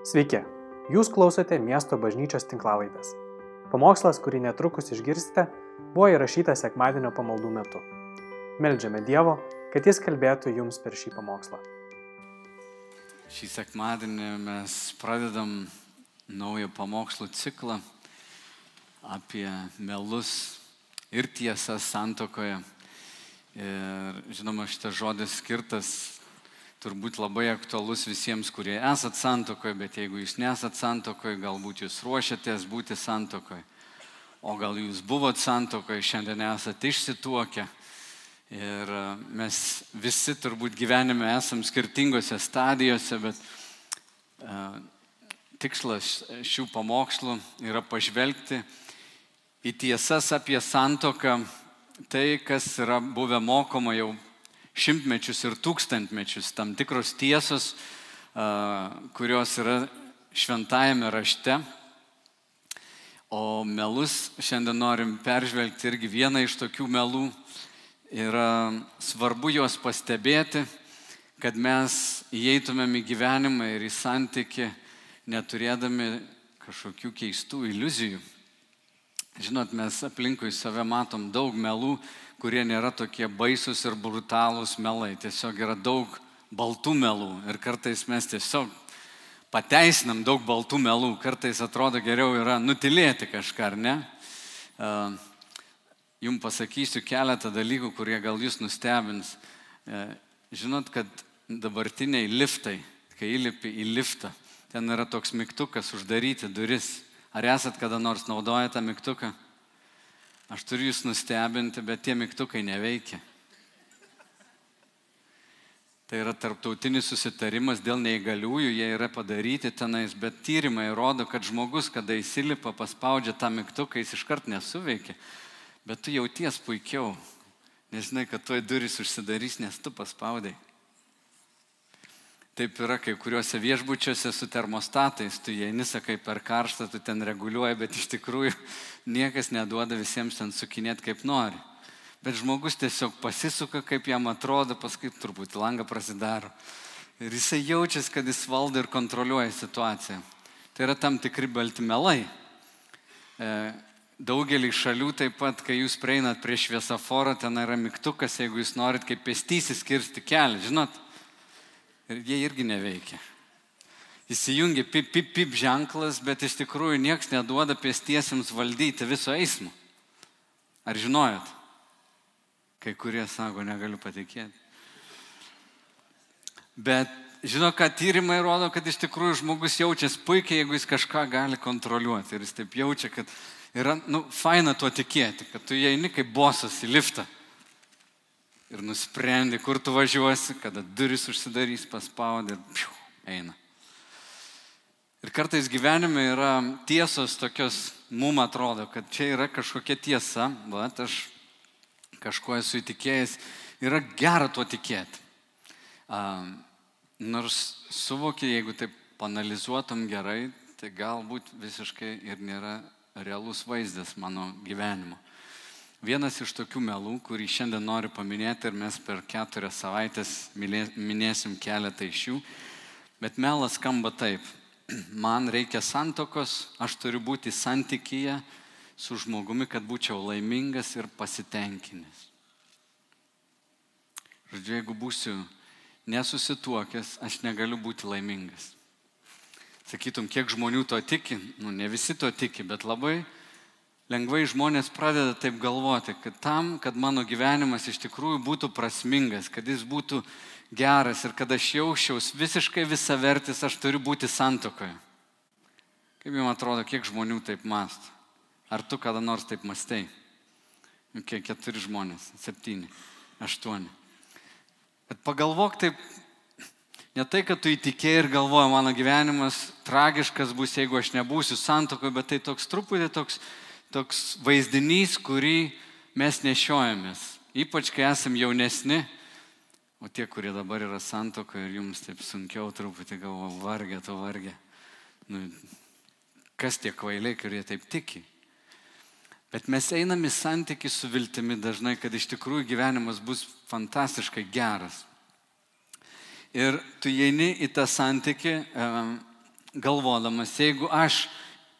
Sveiki, jūs klausote miesto bažnyčios tinklavaitės. Pamokslas, kurį netrukus išgirsite, buvo įrašytas sekmadienio pamaldų metu. Meldžiame Dievo, kad Jis kalbėtų jums per šį pamokslą. Šį sekmadienį mes pradedam naują pamokslų ciklą apie melus ir tiesas santokoje. Ir žinoma, šitas žodis skirtas turbūt labai aktualus visiems, kurie esat santokoje, bet jeigu jūs nesat santokoje, galbūt jūs ruošiatės būti santokoje. O gal jūs buvot santokoje, šiandien esate išsituokę. Ir e, mes visi turbūt gyvenime esam skirtingose stadijose, bet uh, tikslas šių pamokslų yra pažvelgti į tiesas apie santoką, tai, kas yra buvę mokoma jau šimtmečius ir tūkstantmečius, tam tikros tiesos, kurios yra šventajame rašte. O melus šiandien norim peržvelgti irgi vieną iš tokių melų. Yra svarbu juos pastebėti, kad mes įeitumėm į gyvenimą ir į santyki, neturėdami kažkokių keistų iliuzijų. Žinot, mes aplinkui save matom daug melų, kurie nėra tokie baisus ir brutalūs melai. Tiesiog yra daug baltų melų ir kartais mes tiesiog pateisinam daug baltų melų. Kartais atrodo geriau yra nutilėti kažką, ar ne? Jums pasakysiu keletą dalykų, kurie gal jūs nustebins. Žinot, kad dabartiniai liftai, kai įlipi į liftą, ten yra toks mygtukas uždaryti duris. Ar esat kada nors naudoję tą mygtuką? Aš turiu jūs nustebinti, bet tie mygtukai neveikia. Tai yra tarptautinis susitarimas dėl neįgaliųjų, jie yra padaryti tenais, bet tyrimai rodo, kad žmogus, kada įsilipa, paspaudžia tą mygtuką, jis iškart nesuveikia. Bet tu jauties puikiau, nežinai, kad tuoj durys užsidarys, nes tu paspaudai. Taip yra kai kuriuose viešbučiuose su termostatais, tu įeini, sakai, per karštą, tu ten reguliuoji, bet iš tikrųjų niekas neduoda visiems ten sukinėti kaip nori. Bet žmogus tiesiog pasisuka, kaip jam atrodo, paskui turbūt langą prasidaro. Ir jisai jaučiasi, kad jis valdo ir kontroliuoja situaciją. Tai yra tam tikri baltymelai. E, daugelį šalių taip pat, kai jūs prieinat prie šviesoforo, ten yra mygtukas, jeigu jūs norit kaip pestysis kirsti kelią, žinot ir jie irgi neveikia. Įsijungia pip, pip, pip ženklas, bet iš tikrųjų niekas neduoda pėstiesiems valdyti viso eismo. Ar žinojot? Kai kurie sako, negaliu patikėti. Bet žino, kad tyrimai rodo, kad iš tikrųjų žmogus jaučiasi puikiai, jeigu jis kažką gali kontroliuoti. Ir jis taip jaučia, kad yra, nu, faina tuo tikėti, kad tu įeini kaip bosas į liftą ir nusprendi, kur tu važiuosi, kada duris užsidarys, paspaudė ir piu, eina. Ir kartais gyvenime yra tiesos tokios, mum atrodo, kad čia yra kažkokia tiesa, bet aš kažkuo esu įtikėjęs, yra gera tuo tikėti. Um, nors suvoki, jeigu taip panalizuotum gerai, tai galbūt visiškai ir nėra realus vaizdas mano gyvenimo. Vienas iš tokių melų, kurį šiandien noriu paminėti ir mes per keturias savaitės minėsim keletą iš jų, bet melas skamba taip. Man reikia santokos, aš turiu būti santykyje su žmogumi, kad būčiau laimingas ir pasitenkinęs. Žodžiu, jeigu būsiu nesusituokęs, aš negaliu būti laimingas. Sakytum, kiek žmonių to tiki, nu ne visi to tiki, bet labai lengvai žmonės pradeda taip galvoti, kad tam, kad mano gyvenimas iš tikrųjų būtų prasmingas, kad jis būtų geras ir kad aš jausčiaus visiškai visavertis, aš turiu būti santokoje. Kaip jums atrodo, kiek žmonių taip mąsto? Ar tu kada nors taip mąstai? Kiek keturi žmonės, septyni, aštuoni. Bet pagalvok taip, ne tai, kad tu įtikėjai ir galvoji, mano gyvenimas tragiškas bus, jeigu aš nebūsiu santokoje, bet tai toks truputį toks toks vaizdinys, kurį mes nešiojamės. Ypač kai esam jaunesni, o tie, kurie dabar yra santoka ir jums taip sunkiau truputį galvo, vargė, tu vargė. Nu, kas tie kvailiai, kurie taip tiki? Bet mes einam į santyki su viltimi dažnai, kad iš tikrųjų gyvenimas bus fantastiškai geras. Ir tu eini į tą santyki, galvodamas, jeigu aš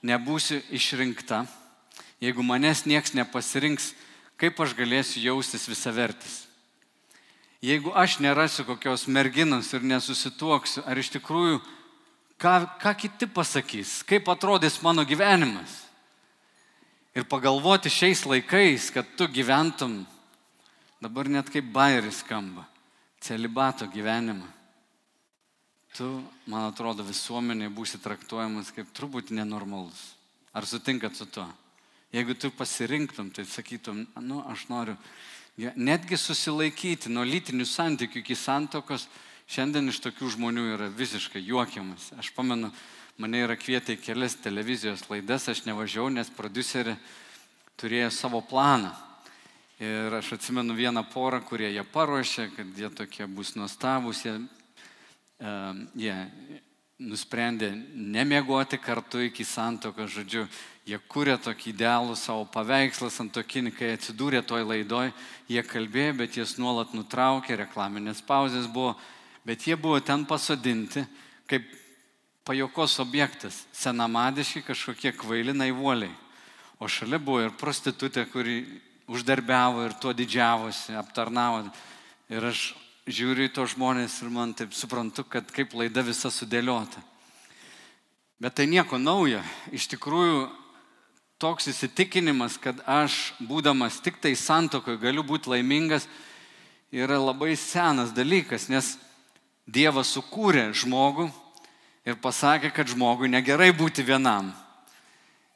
nebūsiu išrinkta, jeigu manęs nieks nepasirinks, kaip aš galėsiu jaustis visavertis. Jeigu aš nerasiu kokios merginos ir nesusituoksiu, ar iš tikrųjų, ką, ką kiti pasakys, kaip atrodys mano gyvenimas. Ir pagalvoti šiais laikais, kad tu gyventum, dabar net kaip bairis skamba, celibato gyvenimą. Tu, man atrodo, visuomenė būsi traktuojamas kaip truputį nenormalus. Ar sutinkat su tuo? Jeigu tu pasirinktum, tai sakytum, nu, aš noriu netgi susilaikyti nuo lytinių santykių iki santokos, šiandien iš tokių žmonių yra visiškai juokiamas. Aš pamenu, mane yra kvietę į kelias televizijos laidas, aš nevažiavau, nes producerė turėjo savo planą. Ir aš atsimenu vieną porą, kurie jie paruošė, kad jie tokie bus nuostabus, jie, uh, jie nusprendė nemiegoti kartu iki santokos, žodžiu, Jie kūrė tokį idealų savo paveikslą santokinį, kai atsidūrė toj laidoj, jie kalbėjo, bet jas nuolat nutraukė, reklaminės pauzės buvo, bet jie buvo ten pasodinti kaip pajokos objektas, senamadiški kažkokie kvaili naivuoliai. O šalia buvo ir prostitutė, kuri uždarbiavo ir tuo didžiavosi, aptarnavo. Ir aš žiūriu į to žmonės ir man taip suprantu, kad kaip laida visa sudėliota. Bet tai nieko naujo. Iš tikrųjų, toks įsitikinimas, kad aš, būdamas tik tai santokoje, galiu būti laimingas, yra labai senas dalykas, nes Dievas sukūrė žmogų ir pasakė, kad žmogui negerai būti vienam.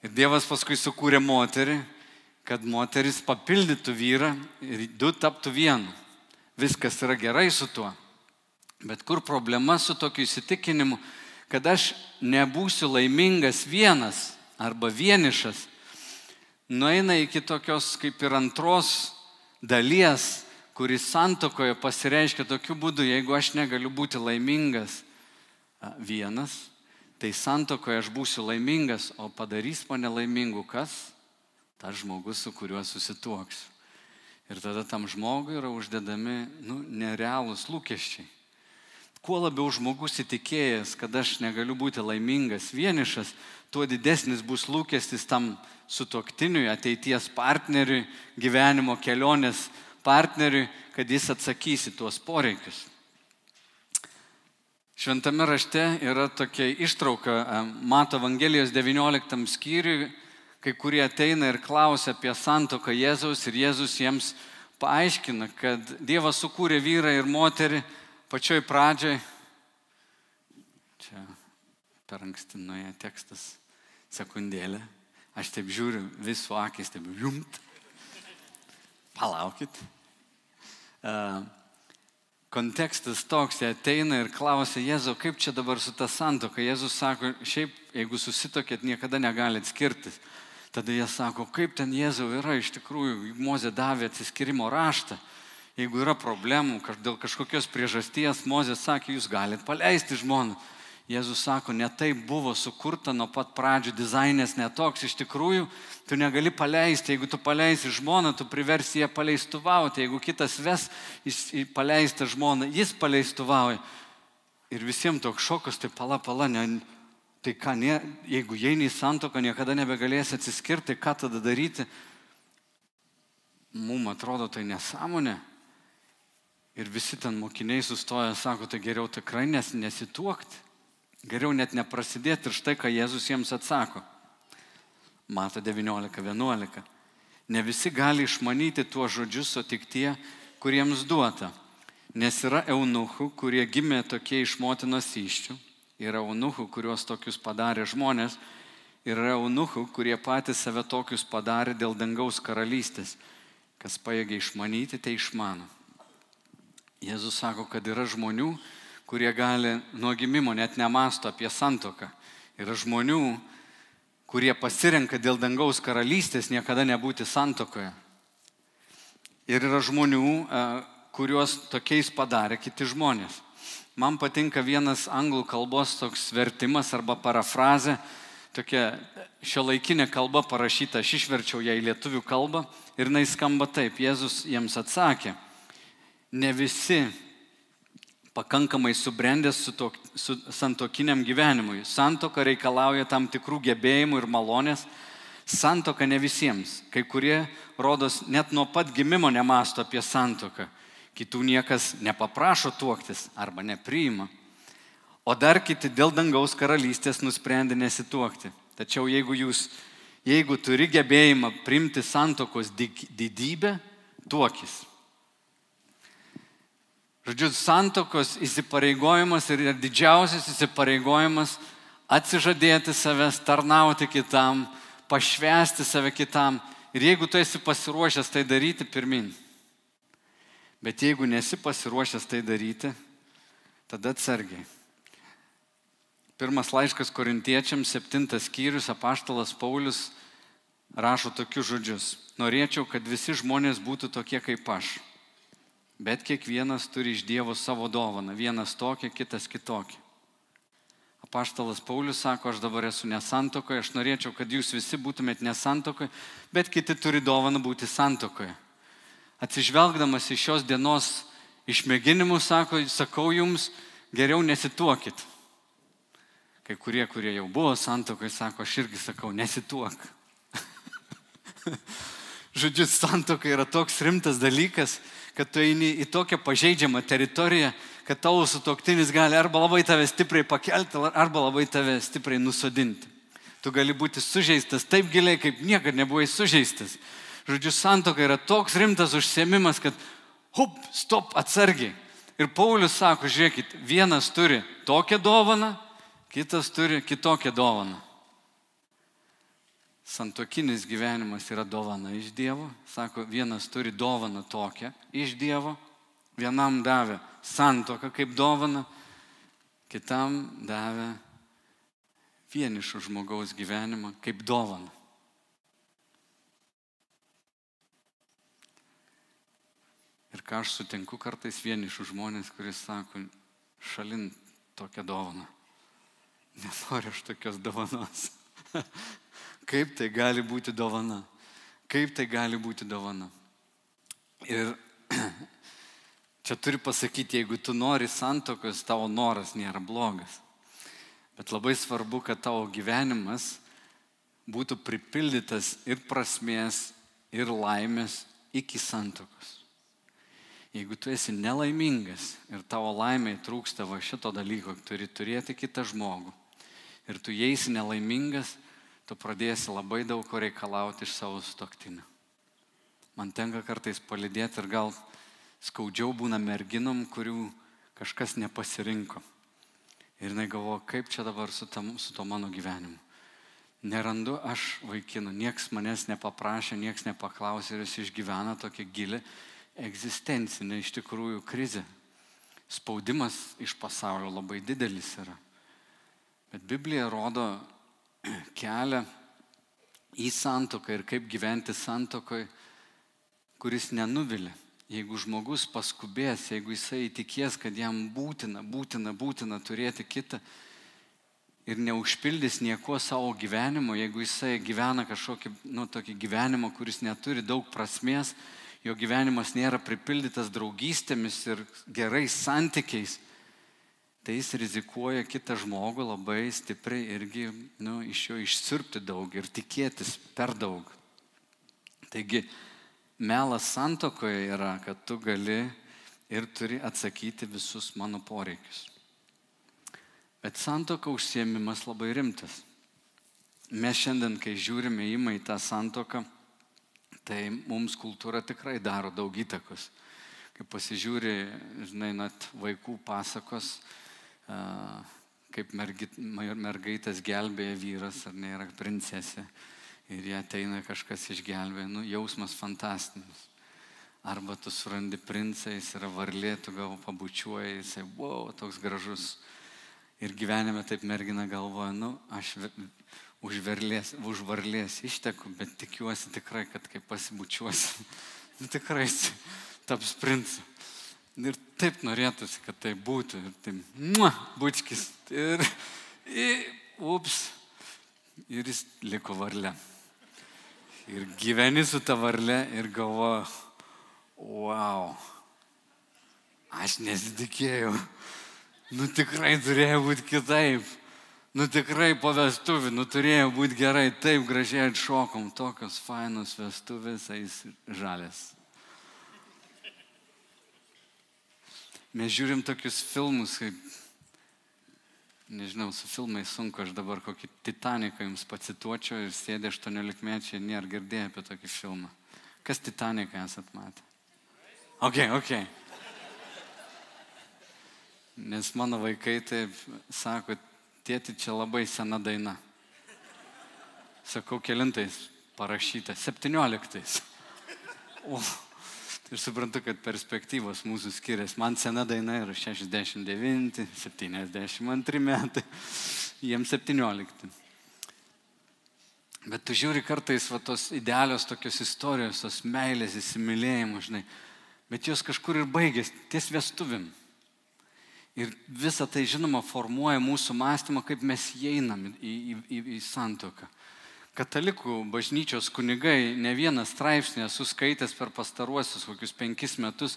Ir Dievas paskui sukūrė moterį, kad moteris papildytų vyrą ir du taptų vienu. Viskas yra gerai su tuo. Bet kur problema su tokiu įsitikinimu, kad aš nebūsiu laimingas vienas arba vienišas, nueina iki tokios kaip ir antros dalies, kuris santokoje pasireiškia tokiu būdu, jeigu aš negaliu būti laimingas vienas, tai santokoje aš būsiu laimingas, o padarys mane laimingu kas? Tas žmogus, su kuriuo susituoksiu. Ir tada tam žmogui yra uždedami nu, nerealūs lūkesčiai. Kuo labiau žmogus įtikėjęs, kad aš negaliu būti laimingas vienišas, tuo didesnis bus lūkestis tam sutoktiniui, ateities partneriui, gyvenimo kelionės partneriui, kad jis atsakys į tuos poreikius. Šventame rašte yra tokia ištrauka, Mato Evangelijos 19 skyriui, kai kurie ateina ir klausia apie santoką Jėzaus ir Jėzus jiems paaiškina, kad Dievas sukūrė vyrą ir moterį pačioj pradžioj. Čia per anksti nuėjo tekstas sekundėlę. Aš taip žiūriu, visų akis taip jumt. Palaukit. Uh, kontekstas toks, jie ateina ir klausia, Jėzau, kaip čia dabar su ta santoka? Jėzus sako, šiaip, jeigu susitokėt, niekada negalit skirtis. Tada jie sako, kaip ten Jėzau yra, iš tikrųjų, Mozė davė atsiskirimo raštą. Jeigu yra problemų, dėl kažkokios priežasties, Mozė sakė, jūs galite paleisti žmoną. Jėzus sako, ne taip buvo sukurta nuo pat pradžių, dizainės netoks, iš tikrųjų, tu negali paleisti, jeigu tu paleisi žmoną, tu priversi ją paleistuvauti, jeigu kitas ves paleistą žmoną, jis paleistuvauja. Ir visiems toks šokas, tai pala, pala, ne, tai ką, ne, jeigu jie į santoką niekada nebegalės atsiskirti, ką tada daryti, mums atrodo tai nesąmonė. Ir visi ten mokiniai sustoja, sako, tai geriau tikrai nes, nesituokti. Geriau net neprasidėti ir štai ką Jėzus jiems atsako. Mato 19.11. Ne visi gali išmanyti tuos žodžius, o tik tie, kuriems duota. Nes yra eunuchų, kurie gimė tokie iš motinos iščių. Yra eunuchų, kuriuos tokius padarė žmonės. Yra eunuchų, kurie patys save tokius padarė dėl dangaus karalystės. Kas paėgia išmanyti, tai išmano. Jėzus sako, kad yra žmonių, kurie gali nuo gimimo net nemasto apie santoką. Yra žmonių, kurie pasirenka dėl dangaus karalystės niekada nebūti santokoje. Ir yra žmonių, e, kuriuos tokiais padarė kiti žmonės. Man patinka vienas anglų kalbos toks vertimas arba parafrazė, tokia šio laikinė kalba parašyta, aš išverčiau ją į lietuvių kalbą ir jinai skamba taip, Jėzus jiems atsakė, ne visi pakankamai subrendęs su, to, su santokiniam gyvenimui. Santoka reikalauja tam tikrų gebėjimų ir malonės. Santoka ne visiems. Kai kurie, rodos, net nuo pat gimimo nemasto apie santoką. Kitų niekas nepaprašo tuoktis arba nepriima. O dar kiti dėl dangaus karalystės nusprendė nesituokti. Tačiau jeigu jūs, jeigu turi gebėjimą primti santokos didybę, tuokis. Žodžiu, santokos įsipareigojimas ir didžiausias įsipareigojimas atsižadėti savęs, tarnauti kitam, pašvesti save kitam. Ir jeigu tu esi pasiruošęs tai daryti, pirmin. Bet jeigu nesi pasiruošęs tai daryti, tada atsargiai. Pirmas laiškas korintiečiams, septintas skyrius, apaštalas Paulius rašo tokius žodžius. Norėčiau, kad visi žmonės būtų tokie kaip aš Bet kiekvienas turi iš Dievo savo dovaną. Vienas tokia, kitas kitokia. Apaštalas Paulius sako, aš dabar esu nesantokoje, aš norėčiau, kad jūs visi būtumėt nesantokoje, bet kiti turi dovaną būti santokoje. Atsižvelgdamas į šios dienos išmėginimus, sako, sakau jums, geriau nesituokit. Kai kurie, kurie jau buvo santokoje, sako, aš irgi sakau, nesituok. Žodžiu, santoka yra toks rimtas dalykas, kad tu eini į tokią pažeidžiamą teritoriją, kad tavo sutoktinis gali arba labai tave stipriai pakelti, arba labai tave stipriai nusodinti. Tu gali būti sužeistas taip giliai, kaip niekada nebuvai sužeistas. Žodžiu, santoka yra toks rimtas užsiemimas, kad hup, stop, atsargiai. Ir Paulius sako, žiūrėkit, vienas turi tokią dovaną, kitas turi kitokią dovaną. Santokinis gyvenimas yra dovana iš Dievo. Sako, vienas turi dovaną tokią iš Dievo. Vienam davė santoką kaip dovana, kitam davė vienišo žmogaus gyvenimą kaip dovana. Ir ką aš sutinku kartais vienišų žmonės, kuris sako, šalin tokią dovaną. Nenoriu aš tokios dovanos. Kaip tai gali būti dovana? Kaip tai gali būti dovana? Ir čia turi pasakyti, jeigu tu nori santokos, tavo noras nėra blogas. Bet labai svarbu, kad tavo gyvenimas būtų pripildytas ir prasmės, ir laimės iki santokos. Jeigu tu esi nelaimingas ir tavo laimė trūksta va šito dalyko, turi turėti kitą žmogų ir tu eisi nelaimingas, tu pradėsi labai daug ko reikalauti iš savo stoktinio. Man tenka kartais palidėti ir gal skaudžiau būna merginom, kurių kažkas nepasirinko. Ir jinai galvo, kaip čia dabar su, tam, su to mano gyvenimu. Nerandu aš vaikinu, nieks manęs nepaprašė, nieks nepaklausė ir jis išgyvena tokią gilę egzistencinę iš tikrųjų krizę. Spaudimas iš pasaulio labai didelis yra. Bet Biblija rodo kelią į santoką ir kaip gyventi santokoje, kuris nenuvilia. Jeigu žmogus paskubės, jeigu jisai įtikės, kad jam būtina, būtina, būtina turėti kitą ir neužpildys nieko savo gyvenimo, jeigu jisai gyvena kažkokį, nu, tokį gyvenimą, kuris neturi daug prasmės, jo gyvenimas nėra pripildytas draugystėmis ir gerais santykiais, tai jis rizikuoja kitą žmogų labai stipriai irgi nu, iš jo išsirpti daug ir tikėtis per daug. Taigi, melas santokoje yra, kad tu gali ir turi atsakyti visus mano poreikius. Bet santoka užsiemimas labai rimtas. Mes šiandien, kai žiūrime į tą santoką, tai mums kultūra tikrai daro daug įtakos. Kai pasižiūri, žinai, net vaikų pasakos, kaip mergaitės gelbėja vyras ar nėra princesė ir ją ateina kažkas išgelbėja, nu, jausmas fantastinis. Arba tu surandi princą, jis yra varlė, tu gal pabučiuoji, jisai, wow, toks gražus. Ir gyvenime taip mergina galvoja, nu, aš už, verlės, už varlės išteku, bet tikiuosi tikrai, kad kai pasibučiuosi, nu, tikrai taps princu. Ir taip norėtųsi, kad tai būtų. Ir taip, muah, bučkis. Ir, ir, ups. Ir jis liko varle. Ir gyveni su ta varle ir galvo, wow. Aš nesitikėjau. Nu tikrai turėjo būti kitaip. Nu tikrai po vestuvių, nu turėjo būti gerai, taip gražiai atšokom, tokios fainos vestuvės, eis žalės. Mes žiūrim tokius filmus, kaip, nežinau, su filmais sunku, aš dabar kokį Titaniką jums pacituočiau ir sėdė 18 mečiai, nėra girdėję apie tokį filmą. Kas Titaniką esat matę? Ok, ok. Nes mano vaikai taip sako, tėti čia labai sena daina. Sakau, kelintais parašyta, septynioliktais. O, tai suprantu, kad perspektyvos mūsų skiriasi. Man sena daina yra 69, 72 metai, jiems 17. Bet tu žiūri kartais va tos idealios tokios istorijos, tos meilės, įsimylėjimų, žinai, bet jos kažkur ir baigėsi ties vestuvim. Ir visa tai, žinoma, formuoja mūsų mąstymą, kaip mes įeinam į, į, į, į santoką. Katalikų bažnyčios kunigai ne vieną straipsnį esu skaitęs per pastaruosius kokius penkis metus,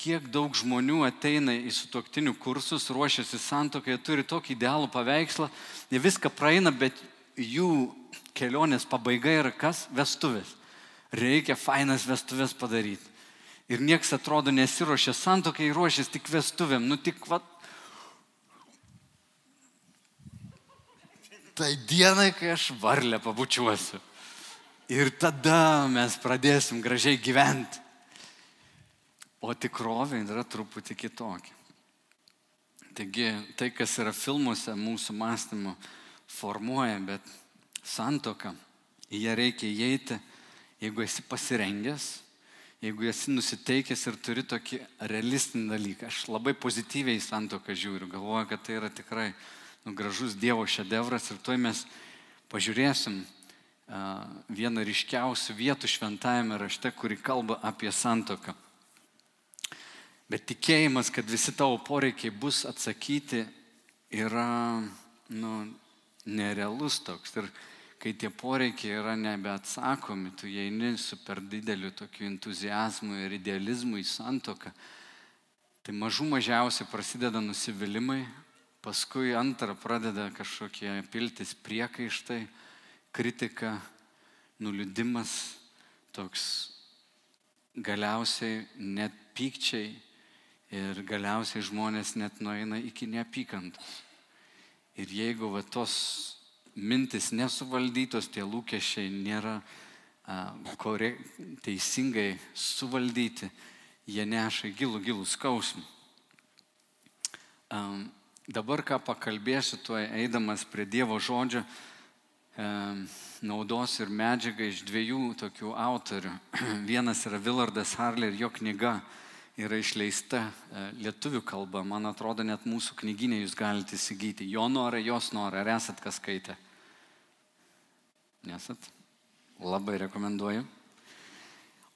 kiek daug žmonių ateina į sutoktinių kursus, ruošiasi santokai, turi tokį idealų paveikslą, jie viską praeina, bet jų kelionės pabaiga yra kas? Vestuvės. Reikia fainas vestuvės padaryti. Ir nieks atrodo nesiuošia santokai, ruošiasi tik vestuvėm. Nu tik, va, tai dienai, kai aš varlę pabučiuosiu. Ir tada mes pradėsim gražiai gyventi. O tikrovė yra truputį kitokia. Taigi tai, kas yra filmuose, mūsų mąstymo formuoja, bet santoka, į ją reikia įeiti, jeigu esi pasirengęs, jeigu esi nusiteikęs ir turi tokį realistinį dalyką. Aš labai pozityviai į santoką žiūriu, galvoju, kad tai yra tikrai nu, gražus Dievo šedevras ir tuoj mes pažiūrėsim uh, vieną ryškiausių vietų šventajame rašte, kuri kalba apie santoką. Bet tikėjimas, kad visi tavo poreikiai bus atsakyti, yra nu, nerealus toks. Ir kai tie poreikiai yra nebeatsakomi, tu eini su per dideliu tokiu entuzijazmu ir idealizmu į santoką, tai mažų mažiausiai prasideda nusivylimai, paskui antrą pradeda kažkokie piltis priekaištai, kritika, nuliūdimas, toks galiausiai net pykčiai ir galiausiai žmonės net nueina iki neapykantos. Ir jeigu va tos mintis nesuvaldytos, tie lūkesčiai nėra a, kore, teisingai suvaldyti, jie neša gilų, gilų skausmą. Um, Dabar ką pakalbėsiu, tuo eidamas prie Dievo žodžio, e, naudos ir medžiagą iš dviejų tokių autorių. Vienas yra Villardas Harley ir jo knyga yra išleista e, lietuvių kalba. Man atrodo, net mūsų knyginė jūs galite įsigyti. Jo norą, jos norą. Ar esat kas skaitę? Nesat? Labai rekomenduoju.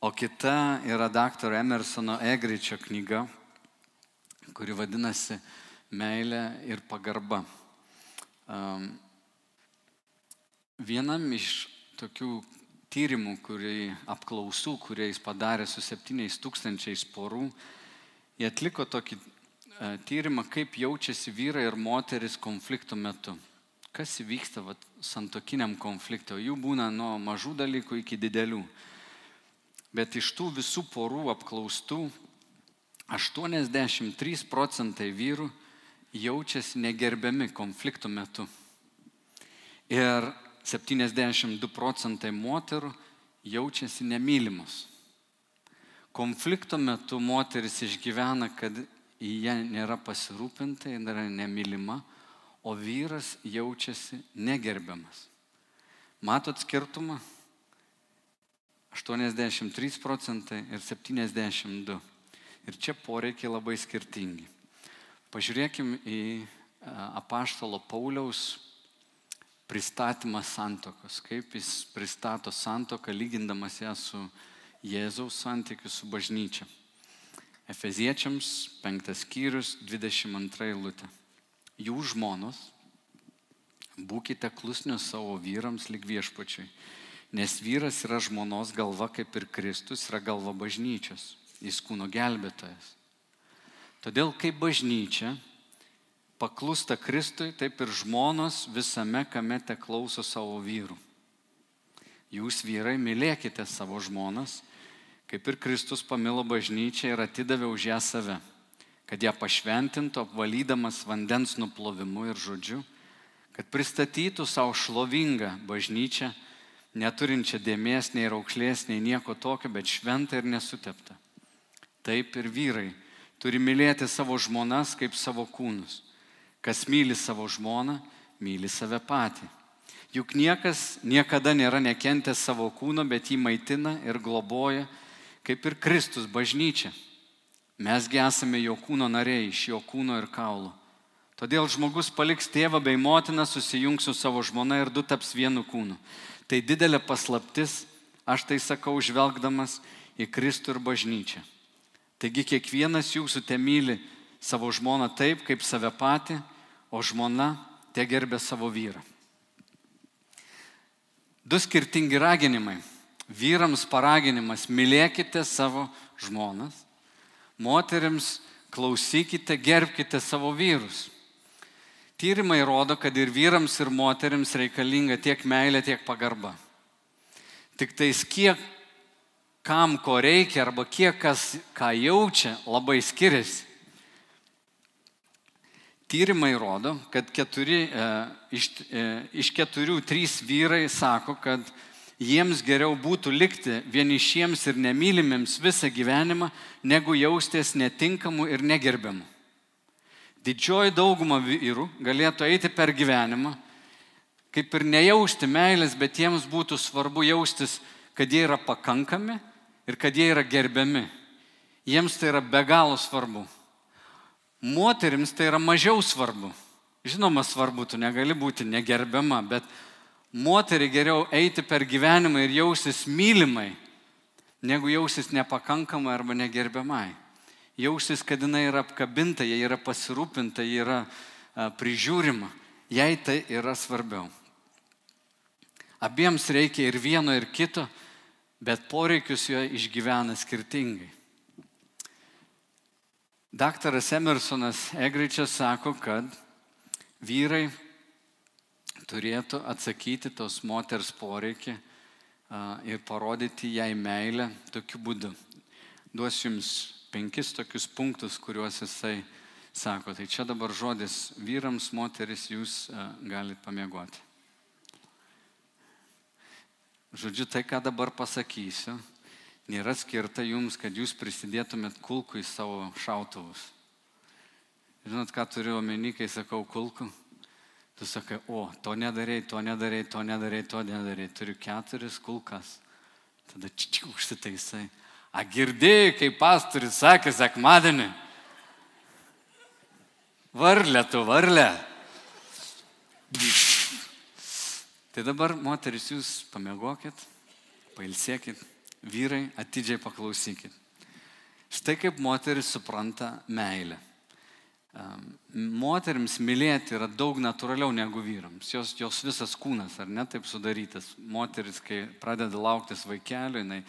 O kita yra daktaro Emersono Egričio knyga, kuri vadinasi meilė ir pagarba. Vienam iš tokių tyrimų, kurį apklausų, kurie jis padarė su 7 tūkstančiais porų, jie atliko tokį e, tyrimą, kaip jaučiasi vyrai ir moteris konflikto metu. Kas įvyksta vat, santokiniam konflikte, jų būna nuo mažų dalykų iki didelių. Bet iš tų visų porų apklaustų 83 procentai vyrų jaučiasi negerbiami konfliktų metu. Ir 72 procentai moterų jaučiasi nemylimos. Konflikto metu moteris išgyvena, kad į ją nėra pasirūpinta, ji yra nemylima, o vyras jaučiasi negerbiamas. Matot skirtumą? 83 procentai ir 72. Ir čia poreikiai labai skirtingi. Pažiūrėkim į e, apaštalo Pauliaus pristatymą santokos, kaip jis pristato santoką, lygindamas ją su Jėzaus santykiu su bažnyčia. Efeziečiams 5 skyrius 22 eilutė. Jų žmonos, būkite klusnios savo vyrams lik viešpačiui, nes vyras yra žmonos galva kaip ir Kristus yra galva bažnyčios, jis kūno gelbėtojas. Todėl kaip bažnyčia paklūsta Kristui, taip ir žmonos visame, kame te klauso savo vyrų. Jūs vyrai mylėkite savo žmonas, kaip ir Kristus pamilo bažnyčią ir atidavė už ją save, kad ją pašventintų apvalydamas vandens nuplovimu ir žodžiu, kad pristatytų savo šlovingą bažnyčią, neturinčią dėmės, nei raukšlės, nei nieko tokio, bet šventą ir nesuteptą. Taip ir vyrai turi mylėti savo žmonas kaip savo kūnus. Kas myli savo žmoną, myli save patį. Juk niekas niekada nėra nekentęs savo kūno, bet jį maitina ir globoja, kaip ir Kristus bažnyčia. Mesgi esame jo kūno nariai, iš jo kūno ir kaulo. Todėl žmogus paliks tėvą bei motiną, susijungs su savo žmona ir du taps vienu kūnu. Tai didelė paslaptis, aš tai sakau, žvelgdamas į Kristų ir bažnyčią. Taigi kiekvienas jūsų te myli savo žmoną taip, kaip save patį, o žmona te gerbė savo vyrą. Du skirtingi raginimai. Vyrams paraginimas - mylėkite savo žmonas. Moteriams klausykite, gerbkite savo vyrus. Tyrimai rodo, kad ir vyrams, ir moteriams reikalinga tiek meilė, tiek pagarba. Tik tais kiek kam ko reikia arba kiek kas ką jaučia, labai skiriasi. Tyrimai rodo, kad keturi, e, iš, e, iš keturių trys vyrai sako, kad jiems geriau būtų likti vienišiems ir nemylimiems visą gyvenimą, negu jaustis netinkamu ir negerbiamu. Didžioji dauguma vyrų galėtų eiti per gyvenimą, kaip ir nejausti meilės, bet jiems būtų svarbu jaustis, kad jie yra pakankami ir kad jie yra gerbiami. Jiems tai yra be galo svarbu. Moterims tai yra mažiau svarbu. Žinoma, svarbu, tu negali būti negerbiama, bet moteriai geriau eiti per gyvenimą ir jausis mylimai, negu jausis nepakankamai arba negerbiamai jausis, kad jinai yra apkabinta, jai yra pasirūpinta, jai yra prižiūrima. Jai tai yra svarbiau. Abiems reikia ir vieno, ir kito, bet poreikius jo išgyvena skirtingai. Daktaras Emersonas Egričias sako, kad vyrai turėtų atsakyti tos moters poreikį ir parodyti jai meilę tokiu būdu. Duosiu jums penkis tokius punktus, kuriuos jisai sako. Tai čia dabar žodis vyrams, moteris, jūs galite pamiegoti. Žodžiu, tai, ką dabar pasakysiu, nėra skirta jums, kad jūs prisidėtumėt kulkų į savo šautuvus. Žinot, ką turiu omeny, kai sakau kulkų? Tu sakai, o, to nedarai, to nedarai, to nedarai, to nedarai. Turiu keturis kulkas. Tada čičiuk užsitaisai. A girdėjai, kaip pastoris sakė sekmadienį. Varlė tu, varlė. Tai dabar, moteris, jūs pamiegokit, pailsėkit, vyrai atidžiai paklausykit. Štai kaip moteris supranta meilę. Moterims mylėti yra daug natūraliau negu vyrams. Jos, jos visas kūnas, ar ne taip sudarytas. Moteris, kai pradeda lauktis vaikelio, jinai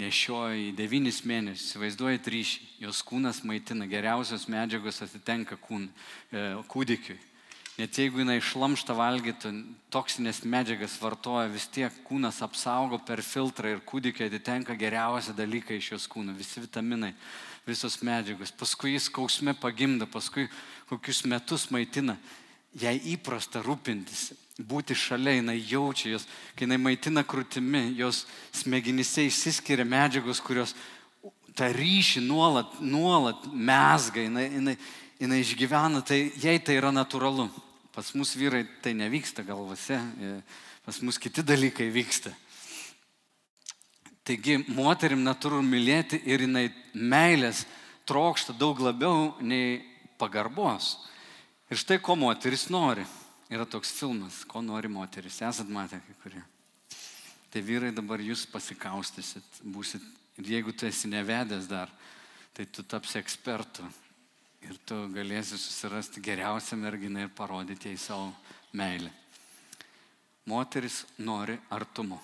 nešioja į devynis mėnesius, įsivaizduojat ryšį, jos kūnas maitina, geriausios medžiagos atitenka kūn, e, kūdikiui. Net jeigu jinai šlamštą valgytų, toksinės medžiagas vartoja, vis tiek kūnas apsaugo per filtrą ir kūdikio atitenka geriausi dalykai iš jos kūno, visi vitaminai, visos medžiagos. Paskui jis skausme pagimda, paskui kokius metus maitina. Jai įprasta rūpintis, būti šalia, jinai jaučia jos, kai jinai maitina krūtimi, jos smegenyse išsiskiria medžiagos, kurios tą ryšį nuolat, nuolat mesga, jinai, jinai, jinai išgyvena, tai jai tai yra natūralu. Pas mus vyrai tai nevyksta galvose, e, pas mus kiti dalykai vyksta. Taigi moterim natūralu mylėti ir jinai meilės trokšta daug labiau nei pagarbos. Ir štai ko moteris nori. Yra toks filmas, ko nori moteris. Esat matę kai kurie. Tai vyrai dabar jūs pasikaustysit, būsit. Ir jeigu tu esi nevedęs dar, tai tu tapsi ekspertu. Ir tu galėsi susirasti geriausią merginą ir parodyti jai savo meilę. Moteris nori artumo.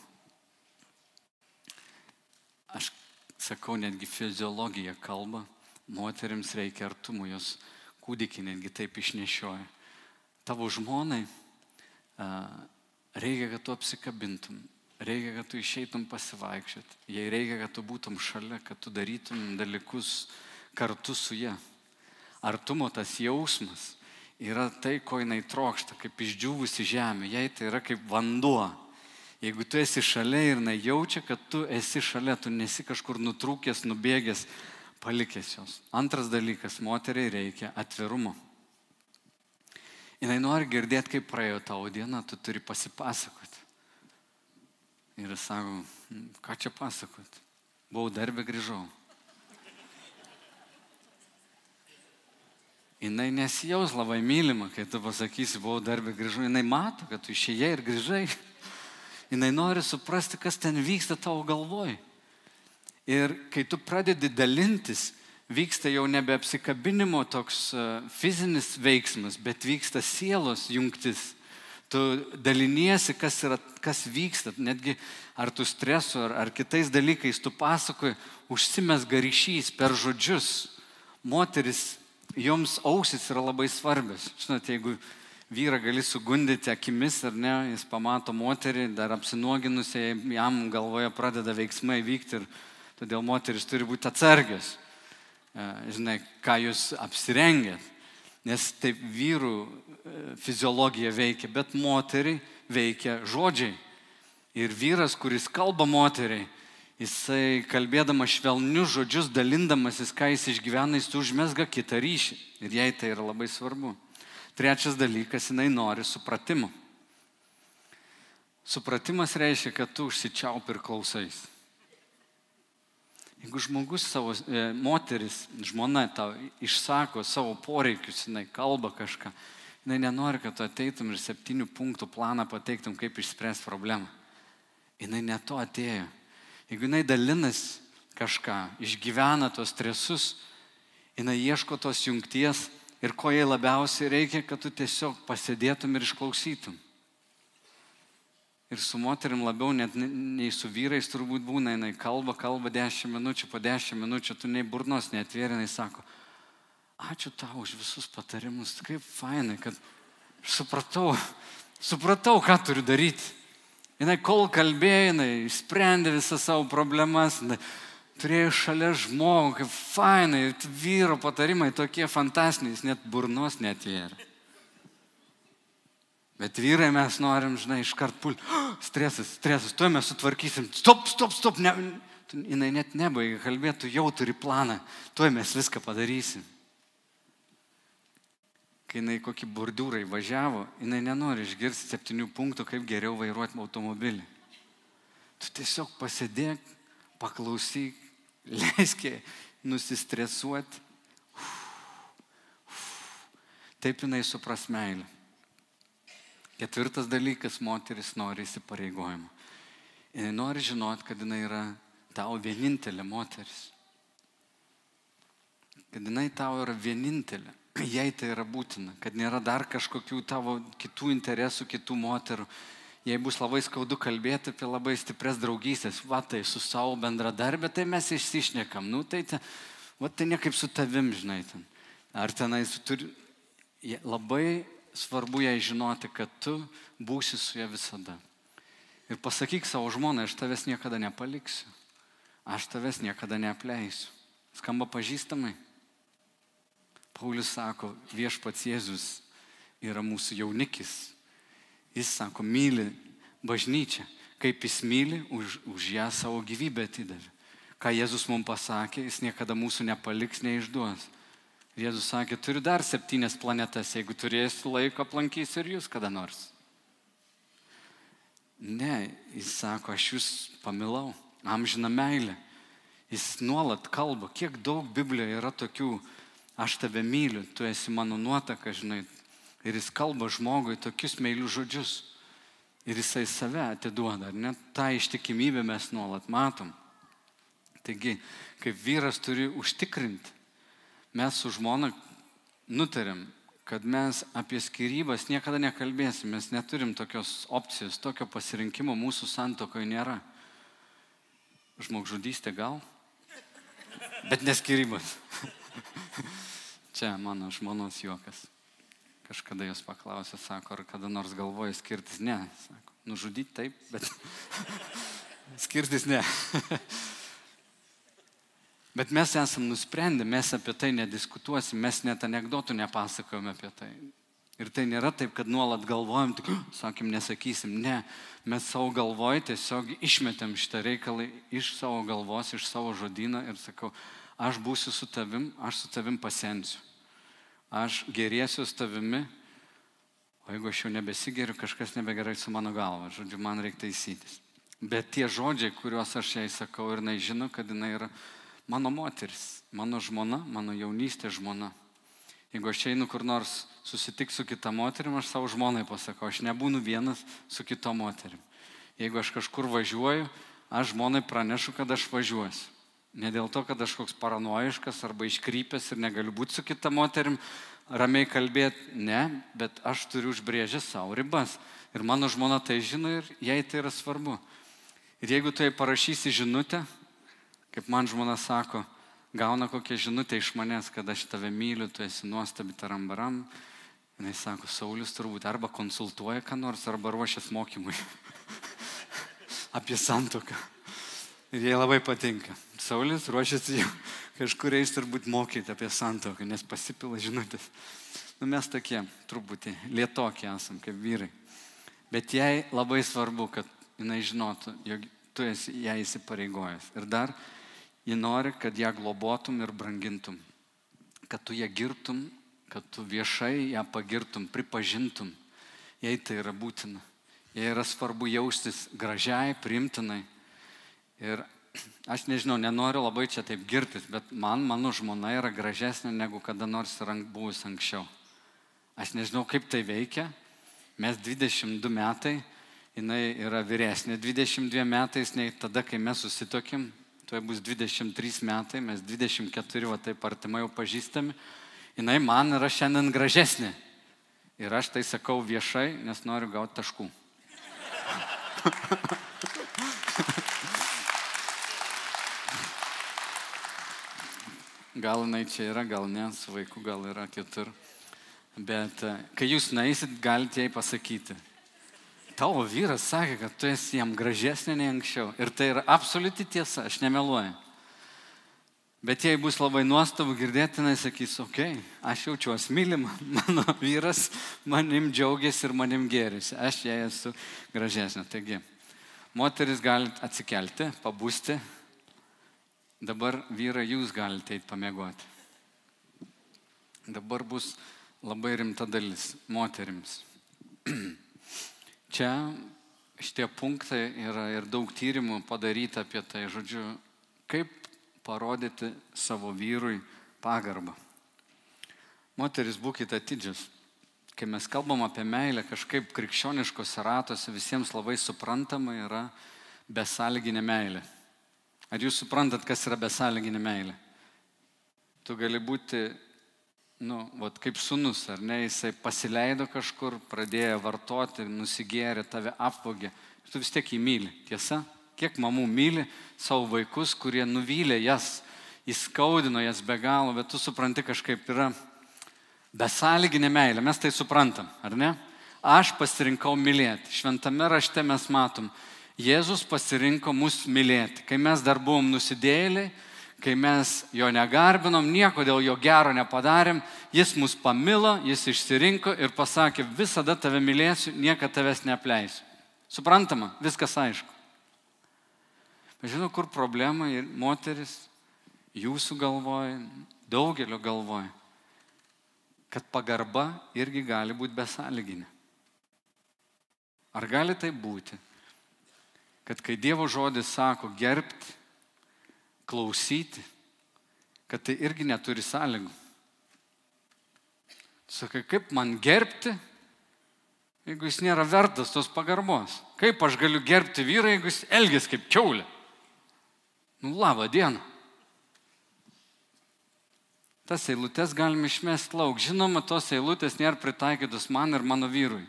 Aš sakau, netgi fiziologija kalba, moteriams reikia artumo, jos kūdikį netgi taip išnešioja. Tavo žmonai reikia, kad tu apsikabintum, reikia, kad tu išeitum pasivaikščioti, jai reikia, kad tu būtum šalia, kad tu darytum dalykus kartu su ją. Artumo tas jausmas yra tai, ko jinai trokšta, kaip išdžiūvusi žemė, jai tai yra kaip vanduo. Jeigu tu esi šalia ir jinai jaučia, kad tu esi šalia, tu nesi kažkur nutrūkęs, nubėgęs, palikęs jos. Antras dalykas, moteriai reikia atvirumo. Jis nori girdėti, kaip praėjo tavo diena, tu turi pasipasakoti. Ir sako, ką čia pasakoti? Buvau darbę, grįžau. Jis nesijaus labai mylima, kai tu pasakysi, buvau darbę, grįžau. Jis mato, kad tu išėjai ir grįžai. Jis nori suprasti, kas ten vyksta tavo galvoj. Ir kai tu pradedi dalintis, vyksta jau nebe apsikabinimo toks e, fizinis veiksmas, bet vyksta sielos jungtis. Tu daliniesi, kas, yra, kas vyksta, netgi ar tu stresu, ar, ar kitais dalykais, tu pasakoji, užsimes ryšys per žodžius. Moteris, joms ausis yra labai svarbios. Žinote, jeigu vyrą gali sugundyti akimis ar ne, jis pamato moterį, dar apsinuoginusią, jam galvoje pradeda veiksmai vykti ir Todėl moteris turi būti atsargios. E, žinai, ką jūs apsirengėt. Nes taip vyrų e, fiziologija veikia, bet moteriai veikia žodžiai. Ir vyras, kuris kalba moteriai, jisai kalbėdamas švelnius žodžius, dalindamasis, ką jis išgyvena, jis užmesga kitą ryšį. Ir jai tai yra labai svarbu. Trečias dalykas, jinai nori supratimo. Supratimas reiškia, kad tu užsičiaup ir klausais. Jeigu žmogus savo, e, moteris, žmona tau išsako savo poreikius, jinai kalba kažką, jinai nenori, kad tu ateitum ir septynių punktų planą pateiktum, kaip išspręsti problemą. Jinai ne to atėjo. Jeigu jinai dalinas kažką, išgyvena tos stresus, jinai ieško tos jungties ir ko jai labiausiai reikia, kad tu tiesiog pasėdėtum ir išklausytum. Ir su moterim labiau net nei su vyrais turbūt būna, jinai kalba, kalba 10 minučių, po 10 minučių tu nei burnos netvėrė, jinai sako, ačiū tau už visus patarimus, kaip fainai, kad supratau, supratau, ką turiu daryti. Jinai kol kalbėjo, jinai sprendė visas savo problemas, turėjo šalia žmogų, kaip fainai, vyro patarimai tokie fantastiniai, jis net burnos netvėrė. Bet vyrai mes norim, žinai, iškart pulti. Oh, stresas, stresas, tuo mes sutvarkysim. Stop, stop, stop. Ne, jinai net nebaigia kalbėti, jau turi planą. Tuo mes viską padarysim. Kai jinai kokį bordiūrą įvažiavo, jinai nenori išgirsti septynių punktų, kaip geriau vairuoti automobilį. Tu tiesiog pasėdėk, paklausyk, leisk nusistresuoti. Taip jinai supras meilę. Ketvirtas dalykas, moteris nori įsipareigojimo. Jis nori žinot, kad jinai yra tau vienintelė moteris. Kad jinai tau yra vienintelė. Jei tai yra būtina, kad nėra dar kažkokių tavo kitų interesų, kitų moterų. Jei bus labai skaudu kalbėti apie labai stipres draugystės, va tai su savo bendradarbė, tai mes išsišnekam. Nu, tai, te, va, tai ne kaip su tavim, žinai, ten. Ar tenais turi. Labai svarbu jai žinoti, kad tu būsi su ja visada. Ir pasakyk savo žmonai, aš tavęs niekada nepaliksiu. Aš tavęs niekada neapleisiu. Skamba pažįstamai. Paulius sako, viešpats Jėzus yra mūsų jaunikis. Jis sako, myli bažnyčią. Kaip jis myli, už, už ją savo gyvybę atidavė. Ką Jėzus mums pasakė, jis niekada mūsų nepaliks, neišduos. Jėzus sakė, turiu dar septynias planetas, jeigu turėsiu laiko, aplankysiu ir jūs kada nors. Ne, jis sako, aš jūs pamilau, amžina meilė. Jis nuolat kalba, kiek daug Biblijoje yra tokių, aš tave myliu, tu esi mano nuotaka, žinai. Ir jis kalba žmogui tokius meilius žodžius. Ir jisai save atiduoda, ar ne? Ta ištikimybė mes nuolat matom. Taigi, kaip vyras turi užtikrinti, mes su žmona nutarėm, kad mes apie skirybas niekada nekalbėsim, mes neturim tokios opcijos, tokio pasirinkimo mūsų santokoje nėra. Žmogžudystė gal, bet neskirybas. Čia mano žmonos juokas. Kažkada jos paklausė, sako, ar kada nors galvoja skirtis? Ne, sako, nužudyti taip, bet skirtis ne. bet mes esam nusprendę, mes apie tai nediskutuosim, mes net anegdotų nepasakojame apie tai. Ir tai nėra taip, kad nuolat galvojam, tik, sakim, nesakysim, ne, mes savo galvoj tiesiog išmetėm šitą reikalą iš savo galvos, iš savo žodyną ir sakau, aš būsiu su tavim, aš su tavim pasensiu. Aš gerėsiu su tavimi, o jeigu aš jau nebesigeriu, kažkas nebegerai su mano galva, žodžiu, man reikia taisytis. Bet tie žodžiai, kuriuos aš jai sakau ir jinai žino, kad jinai yra mano moteris, mano žmona, mano jaunystė žmona. Jeigu aš einu kur nors susitik su kita moterim, aš savo žmonai pasakau, aš nebūnu vienas su kito moterim. Jeigu aš kažkur važiuoju, aš žmonai pranešu, kad aš važiuosiu. Ne dėl to, kad aš koks paranoiškas arba iškrypęs ir negaliu būti su kita moterim, ramiai kalbėti, ne, bet aš turiu užbrėžęs savo ribas. Ir mano žmona tai žino ir jai tai yra svarbu. Ir jeigu tu jai parašysi žinutę, kaip man žmona sako, gauna kokią žinutę iš manęs, kad aš tave myliu, tu esi nuostabi tarambaram. Jis sako, Saulis turbūt arba konsultuoja ką nors, arba ruošias mokymui apie santoką. Ir jai labai patinka. Saulis ruošiasi jau kažkur eis turbūt mokyti apie santoką, nes pasipila žinutės. Nu, mes tokie truputį lietokie esam kaip vyrai. Bet jai labai svarbu, kad jinai žinotų, jog tu esi ją įsipareigojęs. Ir dar Ji nori, kad ją globotum ir brangintum, kad tu ją girtum, kad tu viešai ją pagirtum, pripažintum. Jei tai yra būtina. Jei yra svarbu jaustis gražiai, primtinai. Ir aš nežinau, nenoriu labai čia taip girtis, bet man mano žmona yra gražesnė negu kada nors buvus anksčiau. Aš nežinau, kaip tai veikia. Mes 22 metai, jinai yra vyresnė 22 metais nei tada, kai mes susitokim, tuoj bus 23 metai, mes 24 va taip artimai jau pažįstami, jinai man yra šiandien gražesnė. Ir aš tai sakau viešai, nes noriu gauti taškų. Gal jinai čia yra, gal ne, su vaiku gal yra kitur. Bet e, kai jūs naisit, galite jai pasakyti, tavo vyras sakė, kad tu esi jam gražesnė nei anksčiau. Ir tai yra absoliuti tiesa, aš nemeluoju. Bet jei bus labai nuostabu girdėti, jinai sakys, okei, okay, aš jaučiuosi mylima, mano vyras manim džiaugiasi ir manim gerisi, aš jai esu gražesnė. Taigi, moteris galite atsikelti, pabūsti, dabar vyrai jūs galite eiti pamiegoti. Dabar bus labai rimta dalis moterims. Čia šitie punktai yra ir daug tyrimų padaryta apie tai, žodžiu, kaip parodyti savo vyrui pagarbą. Moteris, būkite atidžius. Kai mes kalbam apie meilę, kažkaip krikščioniškose ratuose visiems labai suprantama yra besalginė meilė. Ar jūs suprantat, kas yra besalginė meilė? Tu gali būti nu, vat, kaip sunus, ar ne, jisai pasileido kažkur, pradėjo vartoti, nusigėrė, tave apvogė. Ir tu vis tiek jį myli, tiesa? Kiek mamų myli savo vaikus, kurie nuvylė jas, įskaudino jas be galo, bet tu supranti kažkaip yra besąlyginė meilė, mes tai suprantam, ar ne? Aš pasirinkau mylėti. Šventame rašte mes matom, Jėzus pasirinko mus mylėti. Kai mes dar buvom nusidėliai, kai mes jo negarbinom, nieko dėl jo gero nepadarėm, jis mus pamilo, jis išsirinko ir pasakė, visada tave mylėsiu, niekada tavęs neapleisiu. Suprantama, viskas aišku. Bet žinau, kur problema ir moteris, jūsų galvoja, daugelio galvoja, kad pagarba irgi gali būti besąlyginė. Ar gali tai būti, kad kai Dievo žodis sako gerbti, klausyti, kad tai irgi neturi sąlygų. Sakai, kaip man gerbti, jeigu jis nėra vertas tos pagarbos? Kaip aš galiu gerbti vyrą, jeigu jis elgės kaip čiaulė? Nu, laba diena. Tas eilutes galime išmesti lauk. Žinoma, tos eilutės nėra pritaikytos man ir mano vyrui.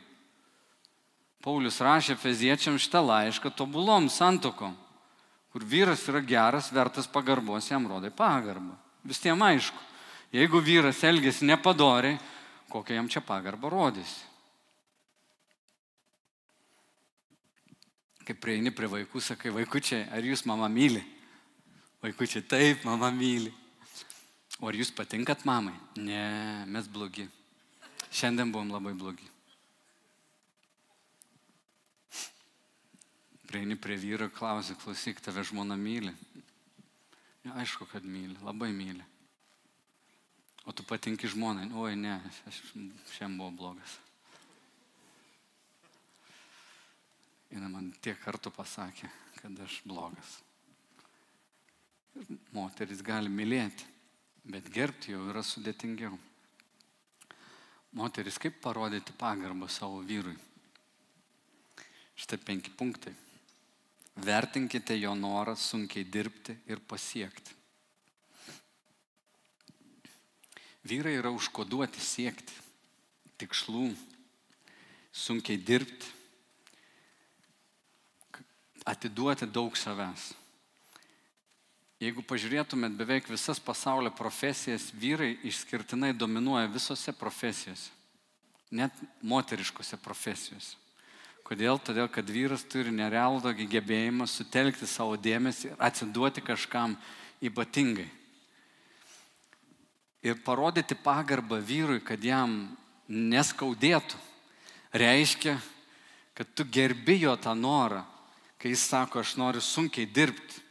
Paulius rašė feziečiam šitą laišką tobulom santokom kur vyras yra geras, vertas pagarbos, jam rodai pagarbą. Vis tiem aišku. Jeigu vyras elgesi nepadoriai, kokią jam čia pagarbą rodysi? Kai prieini prie vaikų, sakai, vaikučiai, ar jūs mama myli? Vaikučiai, taip, mama myli. O ar jūs patinkat mamai? Ne, mes blogi. Šiandien buvom labai blogi. Prieini prie vyro, klausi, klausyk, tave žmona myli. Ja, aišku, kad myli, labai myli. O tu patinki žmonai, oi ne, aš šiandien buvau blogas. Jis man tiek kartų pasakė, kad aš blogas. Moteris gali mylėti, bet gerbti jau yra sudėtingiau. Moteris, kaip parodyti pagarbą savo vyrui? Štai penki punktai. Vertinkite jo norą sunkiai dirbti ir pasiekti. Vyrai yra užkoduoti siekti tikslų, sunkiai dirbti, atiduoti daug savęs. Jeigu pažiūrėtumėt beveik visas pasaulio profesijas, vyrai išskirtinai dominuoja visose profesijose, net moteriškose profesijose. Kodėl? Todėl, kad vyras turi nerealų tokį gebėjimą sutelkti savo dėmesį ir atsiduoti kažkam ypatingai. Ir parodyti pagarbą vyrui, kad jam neskaudėtų, reiškia, kad tu gerbi jo tą norą, kai jis sako, aš noriu sunkiai dirbti.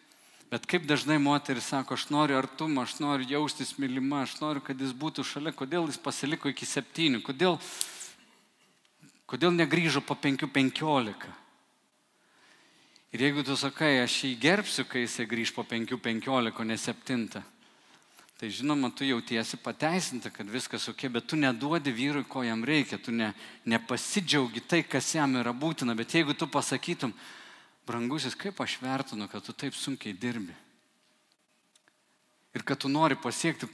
Bet kaip dažnai moteris sako, aš noriu artumą, aš noriu jaustis mylima, aš noriu, kad jis būtų šalia, kodėl jis pasiliko iki septynių, kodėl, kodėl negrįžo po penkių penkiolika. Ir jeigu tu sakai, aš jį gerbsiu, kai jisai grįž po penkių penkiolika, ne septintą, tai žinoma, tu jautiesi pateisinta, kad viskas ok, bet tu neduodi vyrui, ko jam reikia, tu ne, nepasidžiaugi tai, kas jam yra būtina, bet jeigu tu pasakytum, brangusis, kaip aš vertinu, kad tu taip sunkiai dirbi. Ir kad tu nori pasiekti,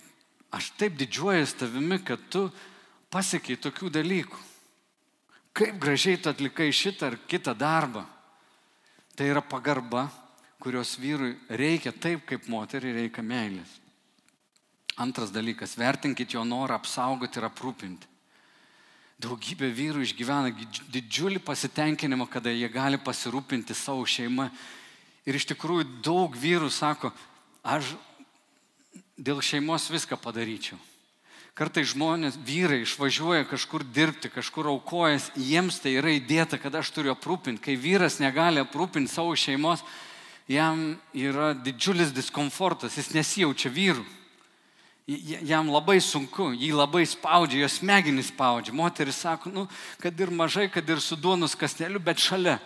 aš taip didžiuojuosi tavimi, kad tu pasiekiai tokių dalykų. Kaip gražiai tu atlikai šitą ar kitą darbą. Tai yra pagarba, kurios vyrui reikia taip, kaip moteriai reikia meilės. Antras dalykas, vertinkit jo norą apsaugoti ir aprūpinti. Daugybė vyrų išgyvena didžiulį pasitenkinimą, kada jie gali pasirūpinti savo šeimą. Ir iš tikrųjų daug vyrų sako, aš dėl šeimos viską padaryčiau. Kartai žmonės, vyrai išvažiuoja kažkur dirbti, kažkur aukojas, jiems tai yra įdėta, kad aš turiu aprūpinti. Kai vyras negali aprūpinti savo šeimos, jam yra didžiulis diskomfortas, jis nesijaučia vyrų jam labai sunku, jį labai spaudžia, jos smegenys spaudžia. Moteris sako, nu, kad ir mažai, kad ir su duonus kasteliu, bet šalia.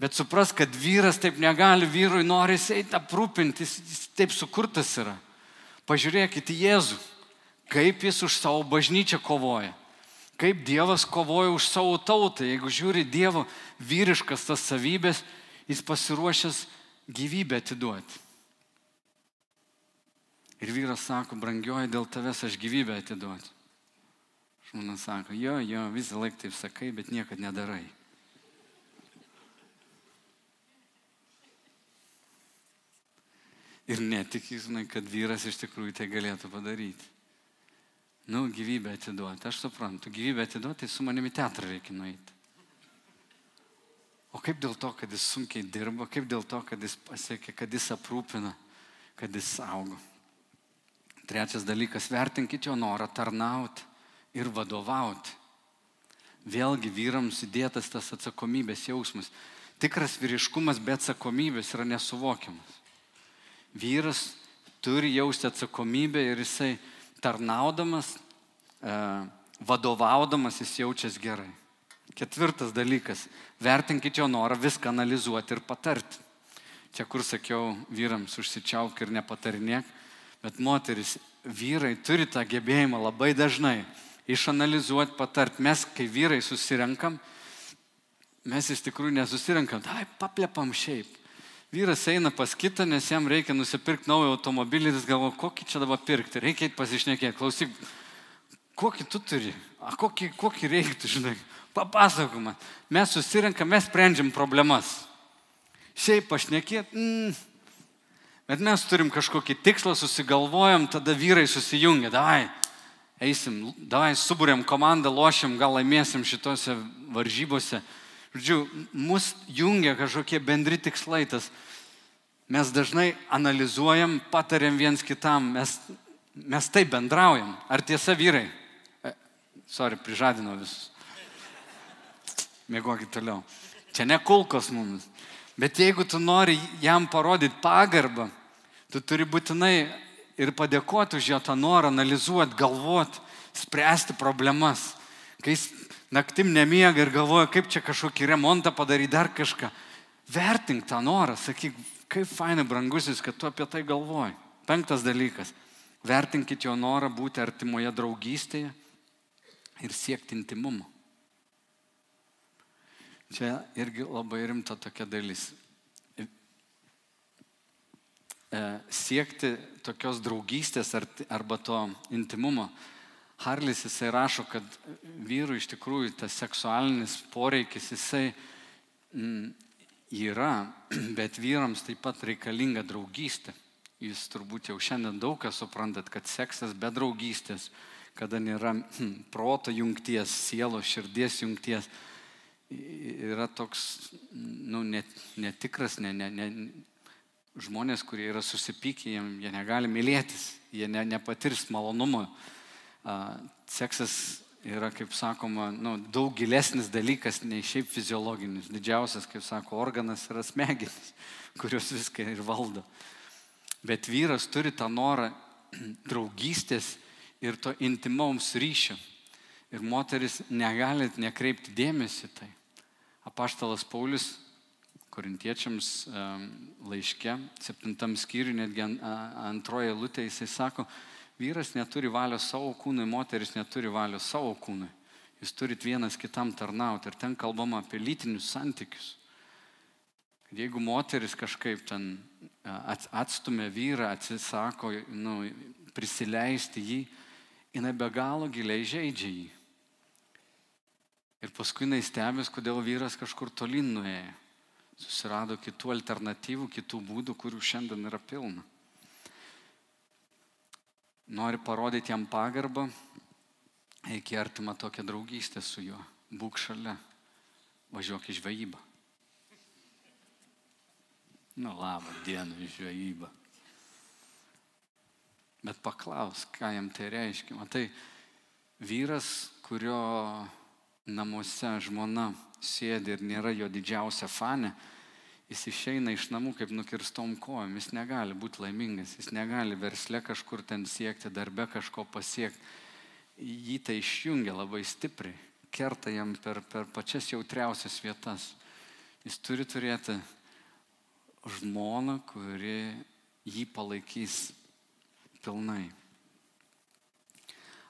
Bet supras, kad vyras taip negali, vyrui nori eiti aprūpinti, jis, jis taip sukurtas yra. Pažiūrėkite į Jėzų, kaip jis už savo bažnyčią kovoja. Kaip Dievas kovoja už savo tautą. Jeigu žiūri Dievo vyriškas tas savybės, jis pasiruošęs gyvybę atiduoti. Ir vyras sako, brangioji, dėl tavęs aš gyvybę atiduosiu. Žmona sako, jo, jo, visą laiką taip sakai, bet niekad nedarai. Ir netikį, žinai, kad vyras iš tikrųjų tai galėtų padaryti. Nu, gyvybę atiduoti, aš suprantu, gyvybę atiduoti, tai su manimi teatrą reikia nueiti. O kaip dėl to, kad jis sunkiai dirba, kaip dėl to, kad jis pasiekė, kad jis aprūpina, kad jis saugo. Trečias dalykas, vertinkite jo norą tarnauti ir vadovauti. Vėlgi vyrams įdėtas tas atsakomybės jausmas. Tikras vyriškumas be atsakomybės yra nesuvokiamas. Vyras turi jausti atsakomybę ir jisai tarnaudamas, e, vadovaudamas jis jaučiasi gerai. Ketvirtas dalykas, vertinkite jo norą viską analizuoti ir patarti. Čia kur sakiau vyrams užsičiauk ir nepatarinėk, Bet moteris, vyrai turi tą gebėjimą labai dažnai išanalizuoti, patart. Mes, kai vyrai susirenkam, mes iš tikrųjų nesusirenkam, tai paplepam šiaip. Vyras eina pas kitą, nes jam reikia nusipirkti naują automobilį ir jis galvo, kokį čia dabar pirkti, reikia pasišnekėti, klausyk, kokį tu turi, a, kokį, kokį reiktų, žinai, papasakok man. Mes susirenkam, mes sprendžiam problemas. Šiaip pašnekėti, mm, Bet mes turim kažkokį tikslą, susigalvojam, tada vyrai susijungia, davai, eisim, davai, subūrėm komandą, lošiam, gal laimėsim šitose varžybose. Žodžiu, mus jungia kažkokie bendri tikslai, tas mes dažnai analizuojam, patariam viens kitam, mes, mes taip bendraujam. Ar tiesa vyrai? E, sorry, prižadinau visus. Mėgokit toliau. Čia ne kulkos mums. Bet jeigu tu nori jam parodyti pagarbą, tu turi būtinai ir padėkoti už jo tą norą, analizuoti, galvoti, spręsti problemas. Kai jis naktim nemiega ir galvoja, kaip čia kažkokį remontą padaryti, dar kažką. Vertink tą norą, sakyk, kaip fainai brangusis, kad tu apie tai galvoji. Penktas dalykas. Vertinkit jo norą būti artimoje draugystėje ir siekti intimumo. Čia irgi labai rimta tokia dalis. E, siekti tokios draugystės arba to intimumo. Harlis jisai rašo, kad vyrų iš tikrųjų tas seksualinis poreikis jisai mm, yra, bet vyrams taip pat reikalinga draugystė. Jūs turbūt jau šiandien daug kas suprantat, kad seksas be draugystės, kada nėra hm, proto jungties, sielos, širdies jungties, yra toks, nu, net, netikras, ne, ne, ne, žmonės, kurie yra susipykę, jie, jie negali mylėtis, jie ne, nepatirs malonumo. Seksas yra, kaip sakoma, nu, daug gilesnis dalykas nei šiaip fiziologinis. Didžiausias, kaip sako, organas yra smegenis, kurios viską ir valdo. Bet vyras turi tą norą draugystės ir to intimaus ryšio. Ir moteris negali nekreipti dėmesį tai. Apaštalas Paulius korintiečiams laiške, septintam skyriui, netgi antroje lūtė, jisai sako, vyras neturi valios savo kūnui, moteris neturi valios savo kūnui. Jūs turit vienas kitam tarnauti. Ir ten kalbama apie lytinius santykius. Jeigu moteris kažkaip ten atstumia vyrą, atsisako nu, prisileisti jį, jinai be galo giliai žaidžia jį. Ir paskui jinai stebės, kodėl vyras kažkur tolin nuėjo. Susirado kitų alternatyvų, kitų būdų, kurių šiandien yra pilna. Nori parodyti jam pagarbą, eik į artimą tokią draugystę su juo. Būk šalia, važiuok į žvejybą. Na, labą dieną į žvejybą. Bet paklaus, ką jam tai reiškia. Matai, vyras, kurio namuose žmona sėdi ir nėra jo didžiausia fane, jis išeina iš namų kaip nukirstom kojom, jis negali būti laimingas, jis negali versle kažkur ten siekti, darbe kažko pasiekti. Jį tai išjungia labai stipriai, kerta jam per, per pačias jautriausias vietas. Jis turi turėti žmoną, kuri jį palaikys pilnai.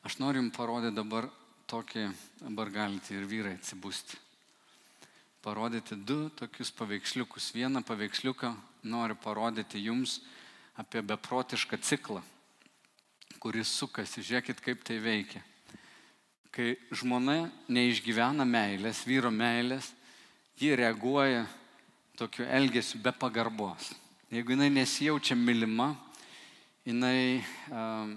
Aš noriu jums parodyti dabar tokį, dabar galite ir vyrai atsibūsti. Parodyti du tokius paveiksliukus. Vieną paveiksliuką noriu parodyti jums apie beprotišką ciklą, kuris sukasi. Žiūrėkit, kaip tai veikia. Kai žmona neišgyvena meilės, vyro meilės, ji reaguoja tokiu elgesiu be pagarbos. Jeigu jinai nesijaučia mylima, jinai um,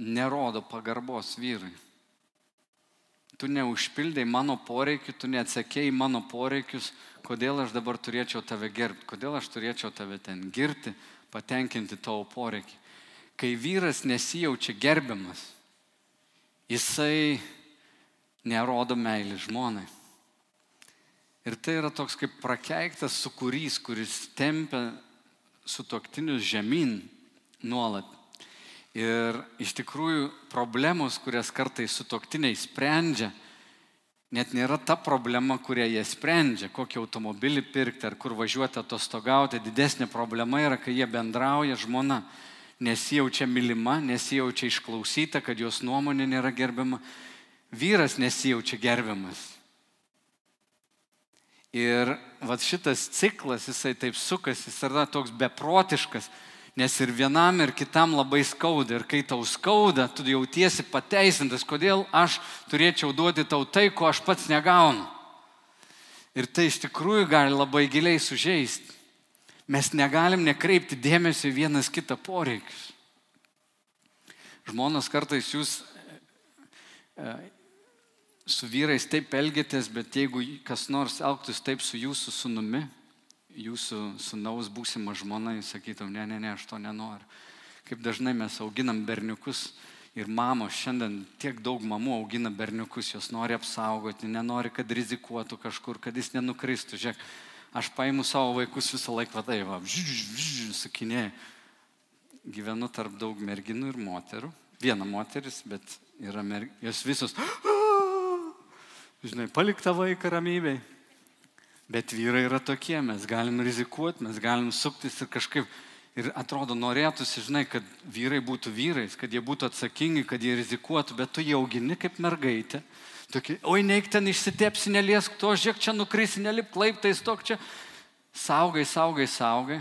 nerodo pagarbos vyrui. Tu neužpildai mano poreikių, tu neatsakėjai mano poreikius, kodėl aš dabar turėčiau tave gerbti, kodėl aš turėčiau tave ten girti, patenkinti tavo poreikį. Kai vyras nesijaučia gerbiamas, jisai nerodo meilį žmonai. Ir tai yra toks kaip prakeiktas sukūrys, kuris tempia sutoktinius žemyn nuolat. Ir iš tikrųjų problemos, kurias kartais sutoktiniai sprendžia, net nėra ta problema, kurią jie sprendžia, kokį automobilį pirkti ar kur važiuoti atostogauti. Didesnė problema yra, kai jie bendrauja žmona, nesijaučia mylima, nesijaučia išklausyta, kad jos nuomonė nėra gerbiama. Vyras nesijaučia gerbiamas. Ir va šitas ciklas, jisai taip sukasi, jis yra toks beprotiškas Nes ir vienam, ir kitam labai skauda. Ir kai tau skauda, tu jautiesi pateisintas, kodėl aš turėčiau duoti tau tai, ko aš pats negaunu. Ir tai iš tikrųjų gali labai giliai sužeisti. Mes negalim nekreipti dėmesio į vienas kitą poreikius. Žmonos kartais jūs e, su vyrais taip elgėtės, bet jeigu kas nors elgtųsi taip su jūsų sunumi, jūsų sunaus būsima žmona, jūs sakytum, ne, ne, ne, aš to nenoriu. Kaip dažnai mes auginam berniukus ir mamos, šiandien tiek daug mamų augina berniukus, jos nori apsaugoti, nenori, kad rizikuotų kažkur, kad jis nenukristų. Žiūrėk, aš paimu savo vaikus visą laiką vadai, va, sakinėjai. Gyvenu tarp daug merginų ir moterų. Viena moteris, bet yra merginų. Jos visos, žinai, palikta vaiką ramybei. Bet vyrai yra tokie, mes galim rizikuoti, mes galim suktis ir kažkaip. Ir atrodo, norėtųsi, žinai, kad vyrai būtų vyrais, kad jie būtų atsakingi, kad jie rizikuotų, bet tu jie augini kaip mergaitė. Tokie, oi, neik ten išsitepsi, neliesk to, žiūrėk, čia nukrisi, nelip laiptais, tok čia. Saugai, saugai, saugai.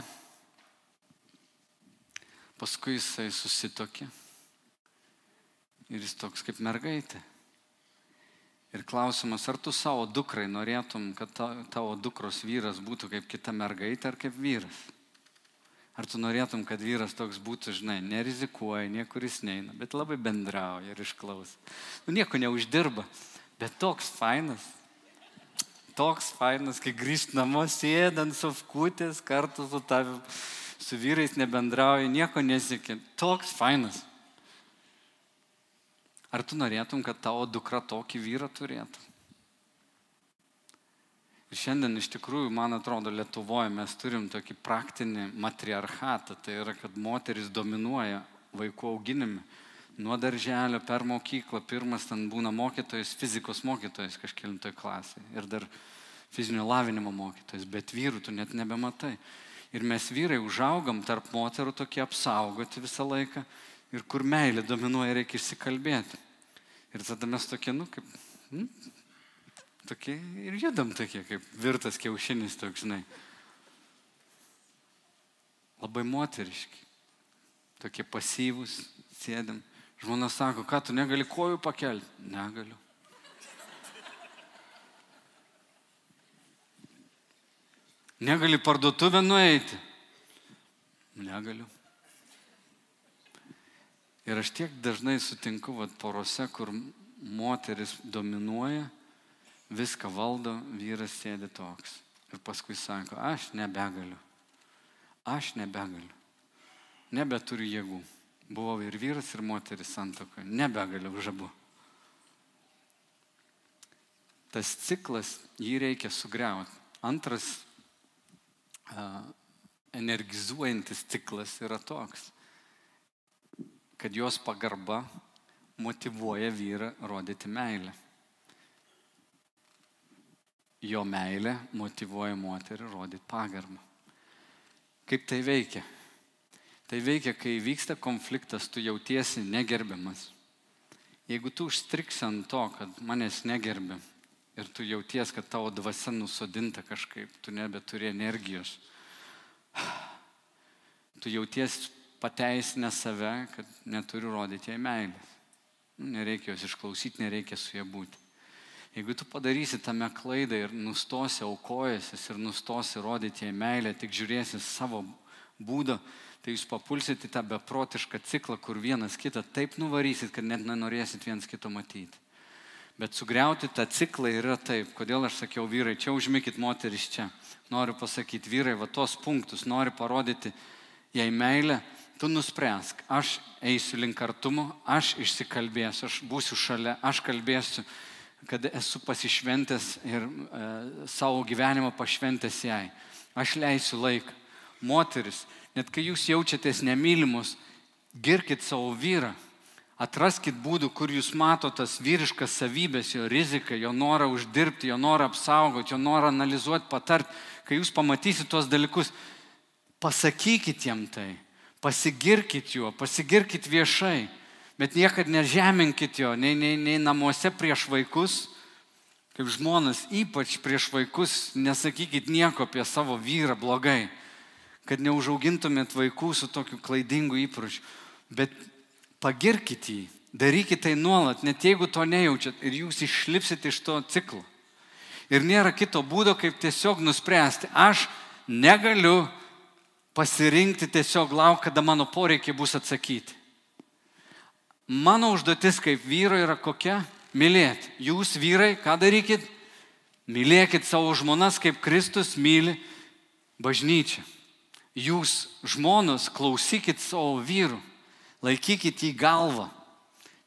Paskui jisai susitokė. Ir jis toks kaip mergaitė. Ir klausimas, ar tu savo dukrai norėtum, kad tavo dukros vyras būtų kaip kita mergaitė ar kaip vyras? Ar tu norėtum, kad vyras toks būtų, žinai, nerizikuoja, niekur jis neina, bet labai bendrauja ir išklauso. Nu, nieko neuždirba, Bet toks fainas. Toks fainas, kai grįžt namo, sėdant sofkutės kartu su tavim, su vyrais nebendrauji, nieko nesiekia. Toks fainas. Ar tu norėtum, kad tavo dukra tokį vyrą turėtų? Ir šiandien iš tikrųjų, man atrodo, Lietuvoje mes turim tokį praktinį matriarchatą, tai yra, kad moteris dominuoja vaikų auginime. Nuo darželio per mokyklą, pirmas ten būna mokytojas, fizikos mokytojas kažkelintoj klasėje. Ir dar fizinio lavinimo mokytojas, bet vyrų tu net nebematai. Ir mes vyrai užaugam tarp moterų tokie apsaugoti visą laiką ir kur meilė dominuoja, reikia išsikalbėti. Ir tada mes tokie, nu, kaip, nu, tokie ir judam tokie, kaip virtas kiaušinis toks, žinai. Labai moteriški, tokie pasyvūs, sėdim. Žmona sako, ką tu negali kojų pakelti? Negaliu. Negali parduotuvę nueiti? Negaliu. Ir aš tiek dažnai sutinku vat, porose, kur moteris dominuoja, viską valdo, vyras sėdi toks. Ir paskui sako, aš nebegaliu. Aš nebegaliu. Nebeturiu jėgų. Buvau ir vyras, ir moteris santokoje. Nebegaliu už abu. Tas ciklas, jį reikia sugriauti. Antras energizuojantis ciklas yra toks, kad jos pagarba motivuoja vyrą rodyti meilę. Jo meilė motivuoja moterį rodyti pagarbą. Kaip tai veikia? Tai veikia, kai vyksta konfliktas, tu jautiesi negerbiamas. Jeigu tu užstriksi ant to, kad manęs negerbi ir tu jauties, kad tavo dvasia nusodinta kažkaip, tu nebeturi energijos, tu jauties pateisinę save, kad neturiu rodyti jai meilės. Nu, nereikia jos išklausyti, nereikia su ja būti. Jeigu tu padarysi tame klaidą ir nustosi aukojasis ir nustosi rodyti jai meilę, tik žiūrėsi savo būdą, tai jūs papulsit į tą beprotišką ciklą, kur vienas kitą taip nuvarysit, kad net nenorėsit vienas kito matyti. Bet sugriauti tą ciklą yra taip. Kodėl aš sakiau vyrai, čia užmykit moteris čia. Noriu pasakyti, vyrai, va tos punktus, noriu parodyti jai meilę, tu nuspręsk, aš eisiu link artumo, aš išsikalbėsiu, aš būsiu šalia, aš kalbėsiu, kad esu pasišventęs ir e, savo gyvenimą pašventęs jai. Aš leisiu laiką. Moteris, net kai jūs jaučiatės nemylimus, girkit savo vyrą. Atraskit būdų, kur jūs matote tas vyriškas savybės, jo riziką, jo norą uždirbti, jo norą apsaugoti, jo norą analizuoti, patart. Kai jūs pamatysit tuos dalykus, pasakykit jam tai, pasigirkit juo, pasigirkit viešai, bet niekad nežeminkit jo, nei, nei, nei namuose prieš vaikus, kaip žmonas, ypač prieš vaikus, nesakykit nieko apie savo vyrą blogai kad neužaugintumėt vaikų su tokiu klaidingu įpročiu, bet pagirkit jį, darykit tai nuolat, net jeigu to nejaučiat ir jūs išlipsit iš to ciklo. Ir nėra kito būdo, kaip tiesiog nuspręsti. Aš negaliu pasirinkti tiesiog lauk, kada mano poreikiai bus atsakyti. Mano užduotis kaip vyro yra kokia? Mylėti. Jūs vyrai, ką darykit? Mylėkit savo žmonas, kaip Kristus myli bažnyčią. Jūs žmonos klausykit savo vyrų, laikykit į galvą,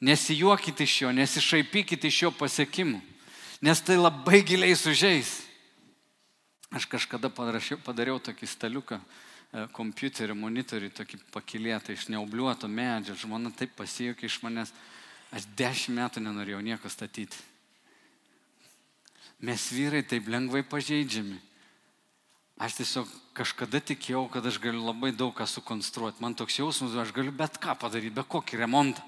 nesijuokit iš jo, nesišaipykit iš jo pasiekimų, nes tai labai giliai sužeis. Aš kažkada padariau, padariau tokį staliuką kompiuterį, monitorių, tokį pakilėtą iš neobliuoto medžio. Žmona taip pasijokė iš manęs. Aš dešimt metų nenorėjau nieko statyti. Mes vyrai taip lengvai pažeidžiami. Aš tiesiog kažkada tikėjau, kad aš galiu labai daug ką sukonstruoti. Man toks jausmas, aš galiu bet ką padaryti, be kokį remontą.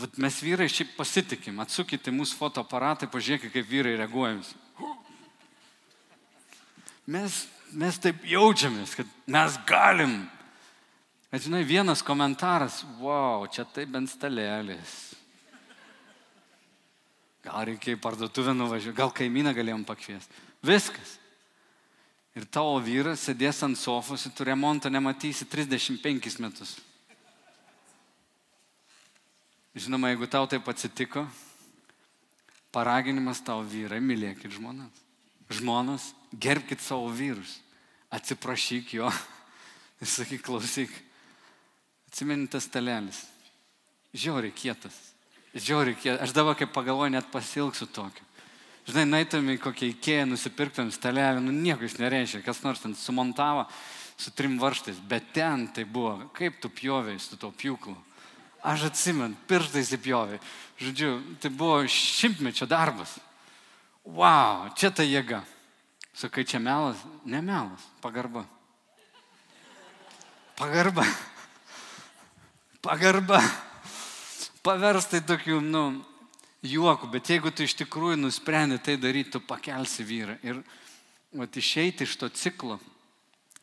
Vat mes vyrai šiaip pasitikim, atsukite mūsų fotoaparatai, pažiūrėkite, kaip vyrai reaguojam. Mes mes taip jaučiamės, kad mes galim. Bet žinai, vienas komentaras, wow, čia tai bent stalėlis. Gal reikia į parduotuvę nuvažiuoti, gal kaimyną galėjom pakviesti. Viskas. Ir tavo vyras sėdės ant sofos ir tu remonto nematysi 35 metus. Žinoma, jeigu tau taip atsitiko, paraginimas tavo vyrai, mylėkit žmonas. Žmonas, gerbkite savo vyrus, atsiprašyk jo ir sakyk, klausyk, atsimeni tas talelis, žiauriai kietas, žiauriai kietas, aš dabar kaip pagalvoju, net pasilgsiu tokiu. Žinai, naitume į kokią įkėją, nusipirktum stalelį, nu nieko jis nereiškia, kas nors ten sumontavo su trim varštais, bet ten tai buvo, kaip tu pjoviai su to pjūklu. Aš atsimenu, pirštais įpjoviai. Žodžiu, tai buvo šimtmečio darbas. Wow, čia ta jėga. Sakai, čia melas? Ne melas, pagarba. Pagarba. Pagarba. Paverstai tokių, nu, juokų, bet jeigu tu iš tikrųjų nusprendė tai daryti, tu pakelsi vyrą. Ir vat, išeiti iš to ciklo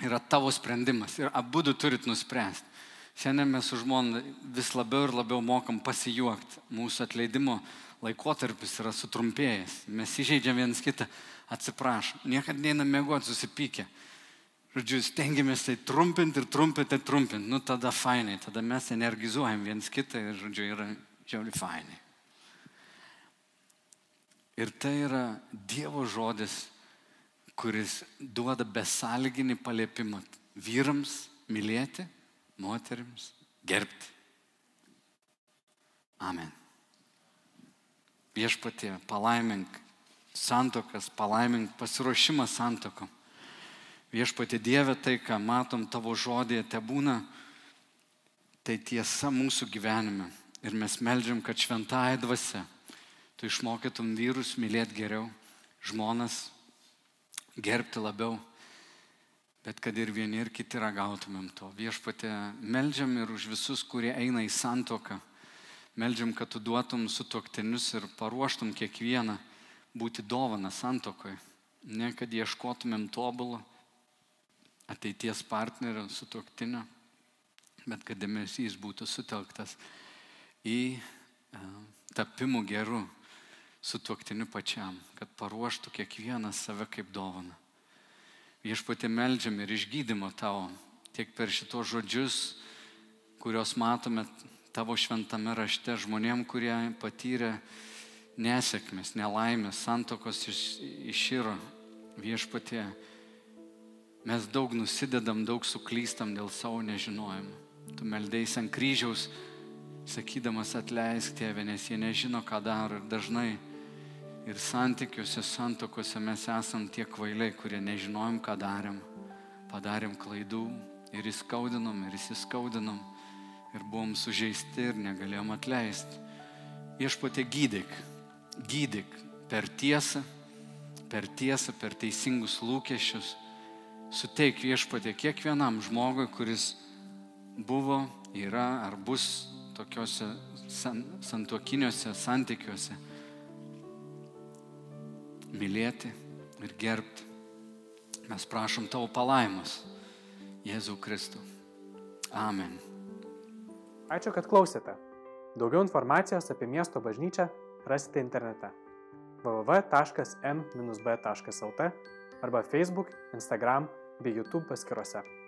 yra tavo sprendimas. Ir abu du turit nuspręsti. Šiandien mes su žmona vis labiau ir labiau mokam pasijuokti. Mūsų atleidimo laikotarpis yra sutrumpėjęs. Mes įžeidžiam vienas kitą, atsiprašom. Niekada neinam mėgoti susipykę. Žodžiu, stengiamės tai trumpinti ir trumpinti ir trumpinti. Nu tada fainai, tada mes energizuojam viens kitą ir, žodžiu, yra žiauri fainai. Ir tai yra Dievo žodis, kuris duoda besalginį paliepimą vyrams mylėti, moteriams gerbti. Amen. Viešpatie, palaimink santokas, palaimink pasiruošimą santokom. Viešpatie Dieve, tai, ką matom tavo žodėje, te būna, tai tiesa mūsų gyvenime. Ir mes melžiam, kad šventąją dvasę tu išmokytum vyrus mylėti geriau, žmonas gerbti labiau, bet kad ir vieni ir kiti ragautumėm to. Viešpatė, melžiam ir už visus, kurie eina į santoką Meldžiam, kad tu duotum sutoktinius ir paruoštum kiekvieną būti dovana santokoje. Ne, kad ieškotumėm tobulą ateities partnerio sutoktinio, bet kad dėmesys būtų sutelktas į e, tapimų gerų sutoktiniu pačiam, kad paruoštų kiekvieną save kaip dovana. Viešpatė meldžiam ir išgydymo tavo, tiek per šitos žodžius, kuriuos matome tavo šventame rašte žmonėm, kurie patyrė nesėkmės, nelaimės, santokos iš, iširo viešpatie. Mes daug nusidedam, daug suklystam dėl savo nežinojimo. Tu meldėjai ant kryžiaus, sakydamas atleisk tėvė, nes jie nežino, ką daro. Ir dažnai ir santykiuose, santokose mes esam tie kvailiai, kurie nežinojom, ką darėm. Padarėm klaidų ir įskaudinom, ir įsiskaudinom ir buvom sužeisti ir negalėjom atleisti. Viešpatė gydyk, gydyk per tiesą, per tiesą, per teisingus lūkesčius. Suteik viešpatė kiekvienam žmogui, kuris buvo, yra ar bus tokiuose san, santuokiniuose santykiuose. Mylėti ir gerbti. Mes prašom tavo palaimus. Jėzau Kristų. Amen. Ačiū, kad klausėte. Daugiau informacijos apie miesto bažnyčią rasite internete. www.m-b.lt arba Facebook, Instagram bei YouTube paskiruose.